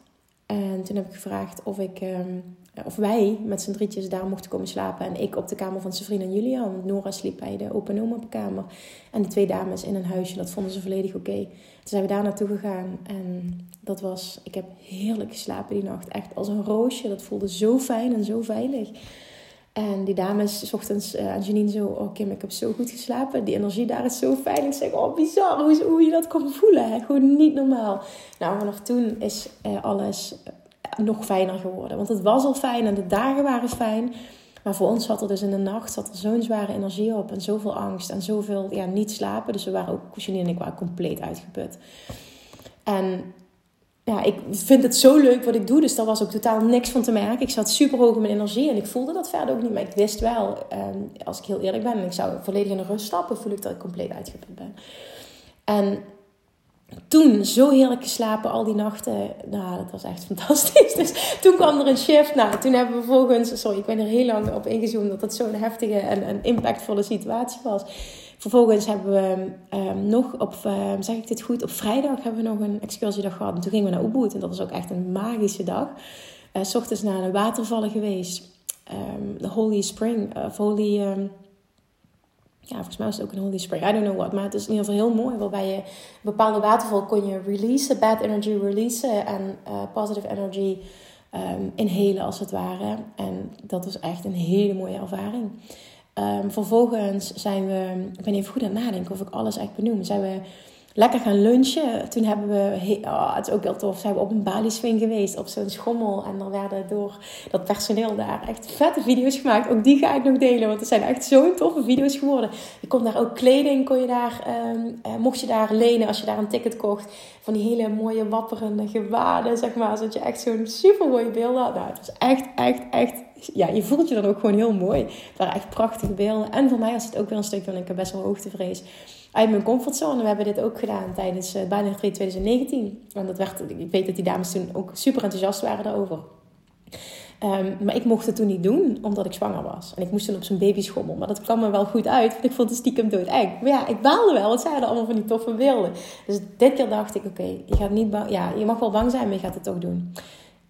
En toen heb ik gevraagd of, ik, um, of wij met z'n drietjes daar mochten komen slapen. En ik op de kamer van zijn vriendin Julia. Want Nora sliep bij de open oma op kamer. En de twee dames in een huisje. Dat vonden ze volledig oké. Toen zijn we daar naartoe gegaan. En dat was... Ik heb heerlijk geslapen die nacht. Echt als een roosje. Dat voelde zo fijn en zo veilig. En die dames, s ochtends aan Janine zo, oh Kim, ik heb zo goed geslapen. Die energie daar is zo fijn. Ik zeg, oh bizar hoe, hoe je dat kan voelen. Hè? Gewoon niet normaal. Nou, vanaf toen is uh, alles nog fijner geworden. Want het was al fijn en de dagen waren fijn. Maar voor ons zat er dus in de nacht zat er zo'n zware energie op. En zoveel angst en zoveel ja, niet slapen. Dus we waren ook, Janine en ik waren compleet uitgeput. En ja, ik vind het zo leuk wat ik doe. Dus daar was ook totaal niks van te merken. Ik zat super hoog in mijn energie en ik voelde dat verder ook niet. Maar ik wist wel, ehm, als ik heel eerlijk ben en ik zou volledig in de rust stappen, voel ik dat ik compleet uitgeput ben. En toen zo heerlijk geslapen al die nachten. Nou, dat was echt fantastisch. Dus toen kwam er een shift. Nou, toen hebben we vervolgens... Sorry, ik ben er heel lang op ingezoomd dat het zo'n heftige en, en impactvolle situatie was. Vervolgens hebben we um, nog op, um, zeg ik dit goed, op vrijdag hebben we nog een excursiedag gehad. En toen gingen we naar Ubud en dat was ook echt een magische dag. Uh, s ochtends naar de watervallen geweest. Um, de Holy Spring, of Holy... ja, volgens mij was het ook een Holy Spring. I don't know what. Maar het is in ieder geval heel mooi. Waarbij je een bepaalde waterval kon je releasen. Bad energy releasen. En uh, positive energy um, inhalen als het ware. En dat was echt een hele mooie ervaring. Um, vervolgens zijn we, ik ben even goed aan het nadenken of ik alles echt benoem. Zijn we lekker gaan lunchen. Toen hebben we, oh, het is ook heel tof, zijn we op een Bali-swing geweest, op zo'n schommel. En er werden door dat personeel daar echt vette video's gemaakt. Ook die ga ik nog delen, want het zijn echt zo'n toffe video's geworden. Je kon daar ook kleding, kon je daar, um, uh, mocht je daar lenen als je daar een ticket kocht. Van die hele mooie wapperende gewaden, zeg maar. Zodat je echt zo'n super mooie beelden had. Nou, het was echt, echt, echt ja, je voelt je dan ook gewoon heel mooi. Het waren echt prachtige beelden. En voor mij was het ook wel een stukje, want ik heb best wel hoogtevrees uit mijn comfortzone. We hebben dit ook gedaan tijdens uh, bijna 2019. En dat werd, ik weet dat die dames toen ook super enthousiast waren daarover. Um, maar ik mocht het toen niet doen, omdat ik zwanger was. En ik moest toen op zo'n babyschommel. Maar dat kwam me wel goed uit, want ik vond het stiekem doodeng. Maar ja, ik baalde wel, want zij hadden allemaal van die toffe beelden. Dus dit keer dacht ik, oké, je gaat niet ja, je mag wel bang zijn, maar je gaat het toch doen.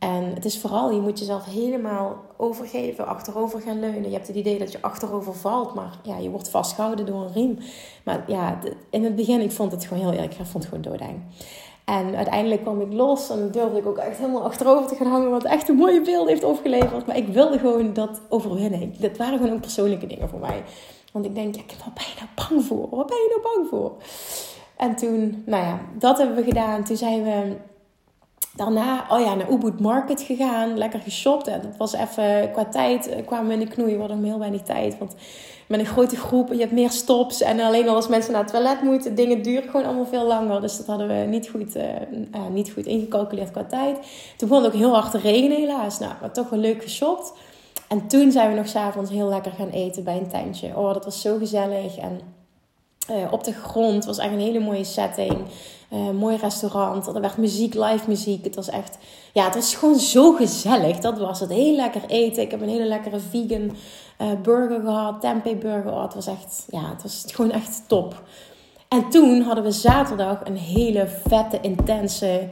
En het is vooral, je moet jezelf helemaal overgeven, achterover gaan leunen. Je hebt het idee dat je achterover valt, maar ja, je wordt vastgehouden door een riem. Maar ja, in het begin, ik vond het gewoon heel eerlijk, ik vond het gewoon doodeng. En uiteindelijk kwam ik los en durfde ik ook echt helemaal achterover te gaan hangen, wat echt een mooie beeld heeft opgeleverd. Maar ik wilde gewoon dat overwinnen. Dat waren gewoon ook persoonlijke dingen voor mij. Want ik denk, ja, wat ben je nou bang voor? Wat ben je nou bang voor? En toen, nou ja, dat hebben we gedaan. Toen zijn we Daarna, oh ja, naar Ubud Market gegaan. Lekker geshopt. En dat was even, qua tijd eh, kwamen we in de knoei. We hadden heel weinig tijd. Want met een grote groep, je hebt meer stops. En alleen al als mensen naar het toilet moeten, dingen duren gewoon allemaal veel langer. Dus dat hadden we niet goed, uh, uh, niet goed ingecalculeerd qua tijd. Toen begon het ook heel hard te regenen helaas. Nou, maar toch wel leuk geshopt. En toen zijn we nog s'avonds heel lekker gaan eten bij een tuintje. Oh, dat was zo gezellig. En op de grond was echt een hele mooie setting. Uh, mooi restaurant. Er werd muziek, live muziek. Het was echt, ja, het was gewoon zo gezellig. Dat was het. Heel lekker eten. Ik heb een hele lekkere vegan uh, burger gehad. Tempeh burger. Oh, het was echt, ja, het was gewoon echt top. En toen hadden we zaterdag een hele vette, intense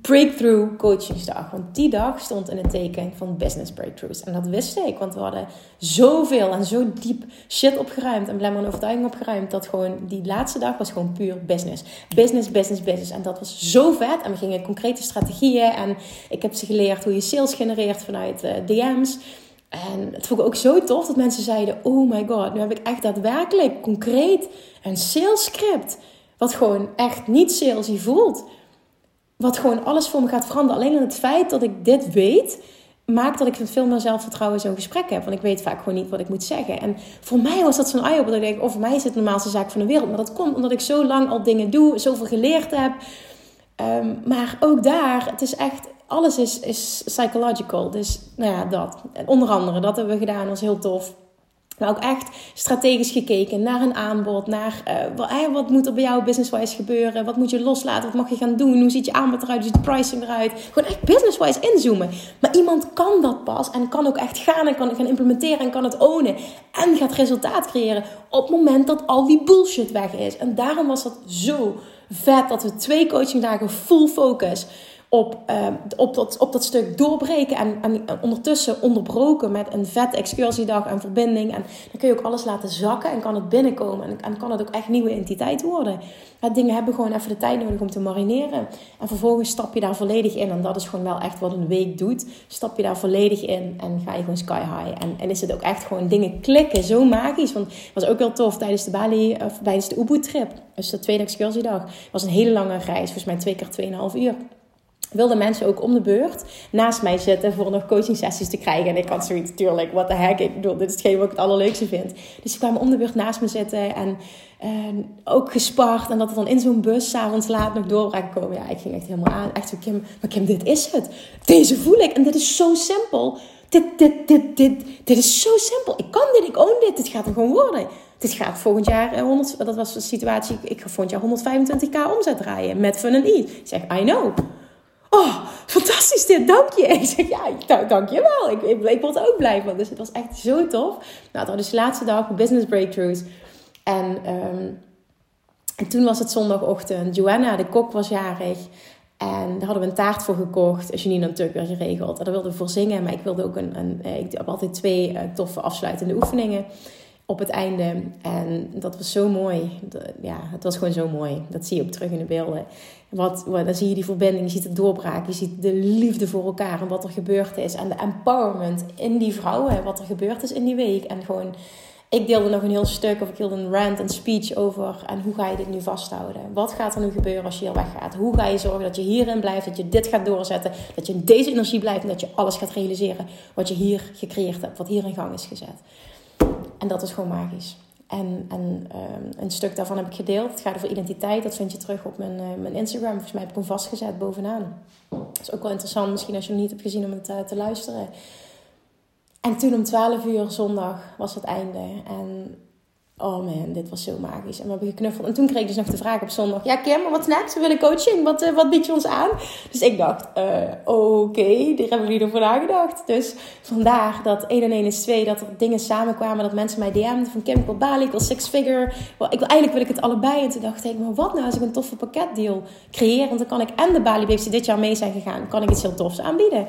breakthrough coachingsdag. Want die dag stond in het teken van business breakthroughs. En dat wist ik, want we hadden zoveel en zo diep shit opgeruimd en blijkbaar een overtuiging opgeruimd. Dat gewoon die laatste dag was gewoon puur business. Business, business, business. En dat was zo vet. En we gingen concrete strategieën. En ik heb ze geleerd hoe je sales genereert vanuit uh, DM's. En het vond ik ook zo tof dat mensen zeiden: Oh my god, nu heb ik echt daadwerkelijk concreet een sales script. Wat gewoon echt niet salesy voelt wat gewoon alles voor me gaat veranderen. Alleen het feit dat ik dit weet, maakt dat ik veel meer zelfvertrouwen zo'n gesprek heb. Want ik weet vaak gewoon niet wat ik moet zeggen. En voor mij was dat zo'n eye-opener. Ik denk, oh, voor mij is het de normaalste zaak van de wereld. Maar dat komt omdat ik zo lang al dingen doe, zoveel geleerd heb. Um, maar ook daar, het is echt alles is, is psychological. Dus nou ja, dat. Onder andere, dat hebben we gedaan. Was heel tof. Maar ook echt strategisch gekeken naar een aanbod, naar uh, wat, wat, moet er bij jou business-wise gebeuren, wat moet je loslaten, wat mag je gaan doen, hoe ziet je aanbod eruit, hoe ziet de pricing eruit. Gewoon echt business-wise inzoomen. Maar iemand kan dat pas en kan ook echt gaan en kan het gaan implementeren en kan het ownen en gaat resultaat creëren op het moment dat al die bullshit weg is. En daarom was dat zo vet dat we twee coachingdagen full focus op, uh, op, dat, op dat stuk doorbreken. En, en ondertussen onderbroken met een vet excursie-dag en verbinding. En dan kun je ook alles laten zakken en kan het binnenkomen. En, kan het ook echt nieuwe entiteit worden. Dingen hebben gewoon even de tijd nodig om te marineren. En vervolgens stap je daar volledig in. En dat is gewoon wel echt wat een week doet. Stap je daar volledig in en ga je gewoon sky high. En, en is het ook echt gewoon dingen klikken. Zo magisch. Want het was ook wel tof tijdens de Bali, of tijdens de Ubud-trip. Dus de tweede excursie-dag. was een hele lange reis. Volgens mij twee keer tweeënhalf uur wilden mensen ook om de beurt naast mij zitten voor nog coaching sessies te krijgen. En ik had zoiets, tuurlijk, wat de heck. Ik bedoel, dit is hetgeen wat ik het allerleukste vind. Dus ze kwamen om de beurt naast me zitten en, ook gespart. En dat het dan in zo'n bus s'avonds laat nog door komen. Ja, ik ging echt helemaal aan. Echt zo, Kim, maar Kim, dit is het. Deze voel ik. En dit is zo simpel. Dit, dit, dit, dit, dit is zo simpel. Ik kan dit, ik own dit. Dit gaat er gewoon worden. Dit gaat volgend jaar 100, eh, dat was de situatie, ik ga volgend jaar 125k omzet draaien met Fun and Eat. Ik zeg, I know. Oh, fantastisch dit, dank je. Ik zeg, ja, dank je wel. Ik, ik, ik ook blij van. Dus het was echt zo tof. Nou, dat was de laatste dag business breakthroughs. En, ehm, en toen was het zondagochtend. Joanna, de kok, was jarig. En daar hadden we een taart voor gekocht. Janine natuurlijk weer geregeld. En daar wilden we voor zingen. Maar ik wilde ook een... een eh, ik heb altijd twee eh, toffe afsluitende oefeningen op het einde. En dat was zo mooi. Ja, het was gewoon zo mooi. Dat zie je ook terug in de beelden. Wat, dan zie je die verbinding, je ziet het doorbraak, je ziet de liefde voor elkaar en wat er gebeurd is. En de empowerment in die vrouwen, wat er gebeurd is in die week. En gewoon, ik deelde nog een heel stuk, of ik hield een rant, een speech over. En hoe ga je dit nu vasthouden? Wat gaat er nu gebeuren als je hier weggaat? Hoe ga je zorgen dat je hierin blijft, dat je dit gaat doorzetten, dat je in deze energie blijft en dat je alles gaat realiseren wat je hier gecreëerd hebt, wat hier in gang is gezet. En dat is gewoon magisch. En, en ehm, een stuk daarvan heb ik gedeeld. Het gaat over identiteit. Dat vind je terug op mijn, uh, mijn Instagram. Volgens mij heb ik hem vastgezet bovenaan. Dat is ook wel interessant, misschien als je hem niet hebt gezien om het uh, te luisteren. En toen om 12 uur zondag was het einde. En Oh man, dit was zo magisch. En we hebben geknuffeld. En toen kreeg ik dus nog de vraag op zondag. Ja Kim, wat next? We willen coaching. Wat, uh, wat bied je ons aan? Dus ik dacht, uh, oké, okay, daar hebben jullie ervoor nagedacht. Dus vandaar dat 1 en 1 is 2. Dat er dingen samenkwamen. Dat mensen mij DM'den van Kim, ik wil Bali, ik wil Six Figure. ik wil, eigenlijk wil ik het allebei. En toen dacht ik, maar wat nou als ik een toffe pakketdeal creëer? Want dan kan ik en de Bali Babes die dit jaar mee zijn gegaan. Kan ik iets heel tofs aanbieden.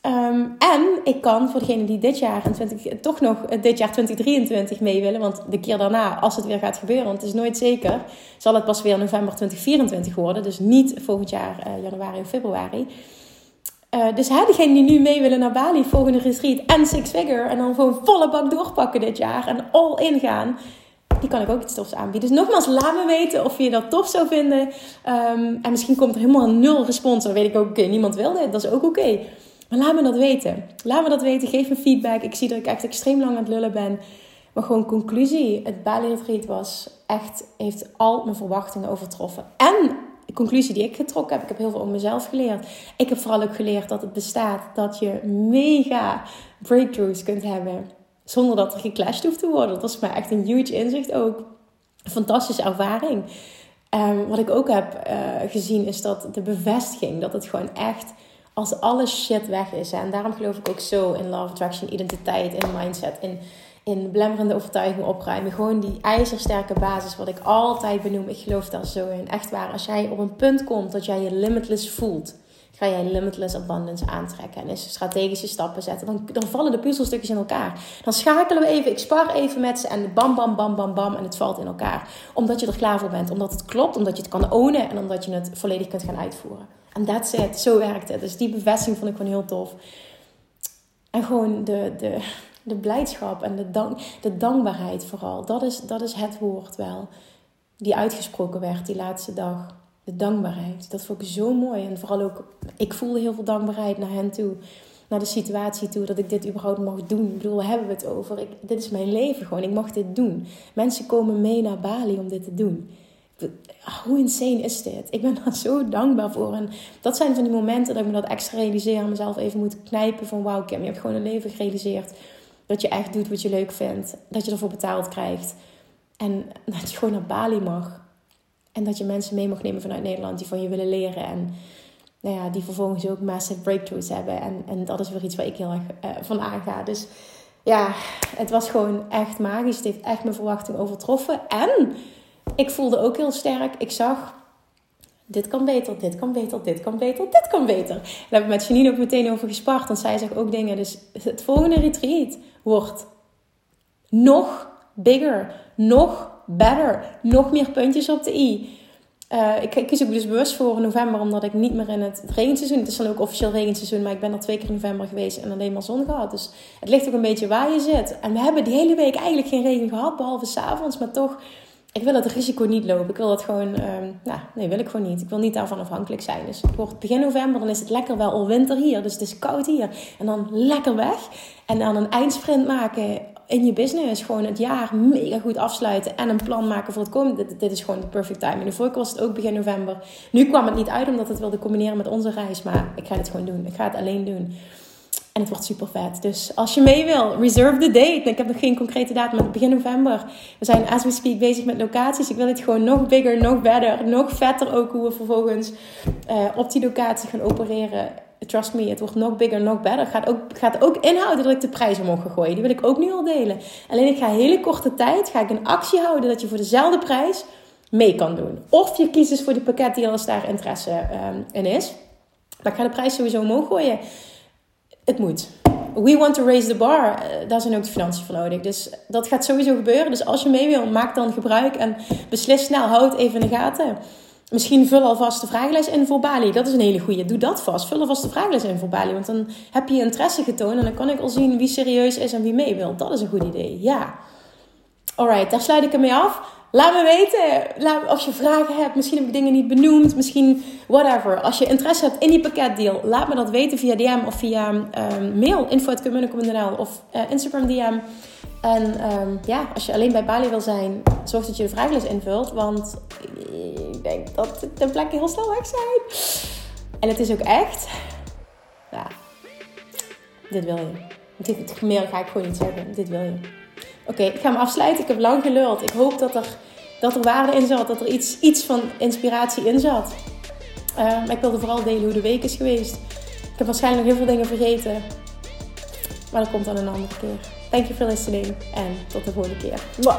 Ehm, en ik kan voor degene die dit jaar, en 20, toch nog dit jaar 2023 mee willen, want de keer daarna, als het weer gaat gebeuren, want het is nooit zeker, zal het pas weer november 2024 worden. Dus niet volgend jaar uh, januari of februari. Uh, dus hè, degene die nu mee willen naar Bali, volgende retreat en Six Figure, en dan gewoon volle bak doorpakken dit jaar en all in gaan, die kan ik ook iets tofs aanbieden. Dus nogmaals, laat me weten of je dat tof zou vinden. Um, en misschien komt er helemaal nul respons. Dan weet ik ook, oké, niemand wil dit. Dat is ook oké. Maar laat me dat weten. Laat me dat weten. Geef me feedback. Ik zie dat ik echt extreem lang aan het lullen ben. Maar gewoon conclusie. Het Bali was echt, heeft al mijn verwachtingen overtroffen. En de conclusie die ik getrokken heb, ik heb heel veel om mezelf geleerd. Ik heb vooral ook geleerd dat het bestaat dat je mega breakthroughs kunt hebben. Zonder dat er geclashed hoeft te worden. Dat was mij echt een huge inzicht ook. Fantastische ervaring. Um, wat ik ook heb uh, gezien is dat de bevestiging, dat het gewoon echt als alle shit weg is. En daarom geloof ik ook zo in love attraction, identiteit, in mindset, in, in overtuiging opruimen. Gewoon die ijzersterke basis, wat ik altijd benoem. Ik geloof daar zo in. Echt waar. Als jij op een punt komt dat jij je limitless voelt, ga jij limitless abundance aantrekken. En is strategische stappen zetten. Dan, dan vallen de puzzelstukjes in elkaar. Dan schakelen we even, ik spar even met ze en bam, bam, bam, bam, bam. En het valt in elkaar. Omdat je er klaar voor bent. Omdat het klopt, omdat je het kan ownen en omdat je het volledig kunt gaan uitvoeren. En that's it. Zo werkt het. Dus die bevestiging vond ik gewoon heel tof. En gewoon de, de, de blijdschap en de, dank, de dankbaarheid vooral. Dat is, dat is het woord wel. Die uitgesproken werd die laatste dag. De dankbaarheid. Dat vond ik zo mooi. En vooral ook, ik voelde heel veel dankbaarheid naar hen toe. Naar de situatie toe dat ik dit überhaupt mag doen. Ik bedoel, hebben we het over? Ik, dit is mijn leven gewoon. Ik mag dit doen. Mensen komen mee naar Bali om dit te doen. Hoe insane is dit? Ik ben daar zo dankbaar voor. En dat zijn van die momenten dat ik me dat extra realiseer. En mezelf even moet knijpen van wauw Kim, je hebt gewoon een leven gerealiseerd. Dat je echt doet wat je leuk vindt. Dat je ervoor betaald krijgt. En dat je gewoon naar Bali mag. En dat je mensen mee mag nemen vanuit Nederland die van je willen leren. En nou ja, die vervolgens ook massive breakthroughs hebben. En, en dat is weer iets waar ik heel erg uh, van aanga. Dus ja, het was gewoon echt magisch. Het heeft echt mijn verwachting overtroffen. En ik voelde ook heel sterk. Ik zag, dit kan beter, dit kan beter, dit kan beter, dit kan beter. Daar heb ik met Janine ook meteen over gespart. Want zij zegt ook dingen. Dus het volgende retreat wordt nog bigger, nog better, nog meer puntjes op de i. Ik, ik kies ook dus bewust voor november, omdat ik niet meer in het regenseizoen. Het is dan ook officieel regenseizoen, maar ik ben al twee keer in november geweest en alleen maar zon gehad. Dus het ligt ook een beetje waar je zit. En we hebben die hele week eigenlijk geen regen gehad, behalve s'avonds. Maar toch, ik wil het risico niet lopen. Ik wil dat gewoon, um, nou, nee, wil ik gewoon niet. Ik wil niet daarvan afhankelijk zijn. Dus het wordt begin november, dan is het lekker wel al winter hier. Dus het is koud hier. En dan lekker weg. En dan een eindsprint maken in je business. Gewoon het jaar mega goed afsluiten. En een plan maken voor het komende. Dit, dit is gewoon de perfect timing. De vorige was het ook begin november. Nu kwam het niet uit omdat het wilde combineren met onze reis. Maar ik ga het gewoon doen. Ik ga het alleen doen. En het wordt super vet. Dus als je mee wil, reserve the date. Ik heb nog geen concrete datum, maar begin november. We zijn as we speak bezig met locaties. Ik wil het gewoon nog bigger, nog better, nog vetter ook hoe we vervolgens uh, op die locatie gaan opereren. Trust me, het wordt nog bigger, nog better. Gaat ook, gaat ook inhouden dat ik de prijs omhoog ga gooien. Die wil ik ook nu al delen. Alleen ik ga hele korte tijd ga ik een actie houden dat je voor dezelfde prijs mee kan doen. Of je kiest dus voor die pakket die als daar interesse um, in is. Maar ik ga de prijs sowieso omhoog gooien het moet. We want to raise the bar. Uh, daar zijn ook de financiën voor nodig. Dus dat gaat sowieso gebeuren. Dus als je mee wil, maak dan gebruik en beslis snel. Houd even in de gaten. Misschien vul alvast de vragenlijst in voor Bali. Dat is een hele goede. Doe dat vast. Vul alvast de vragenlijst in voor Bali. Want dan heb je interesse getoond. En dan kan ik al zien wie serieus is en wie mee wil. Dat is een goed idee. Ja. Alright, daar sluit ik ermee af. Laat me weten laat, als je vragen hebt. Misschien heb ik dingen niet benoemd. Misschien whatever. Als je interesse hebt in die pakketdeal, laat me dat weten via DM of via um, mail. info.communicum.nl of uh, Instagram DM. En um, ja, als je alleen bij Bali wil zijn, zorg dat je de vragenlijst invult. Want ik denk dat de plekken heel snel weg zijn. En het is ook echt... Ja, dit wil je. Dit, meer ga ik gewoon niet zeggen. Dit wil je. Oké, ik ga me afsluiten. Ik heb lang geluld. Ik hoop dat er, dat er waarde in zat. Dat er iets, iets van inspiratie in zat. Maar ik wilde vooral delen hoe de week is geweest. Ik heb waarschijnlijk heel veel dingen vergeten. Maar dat komt dan een andere keer. Thank you for listening. En tot de volgende keer. Mwah.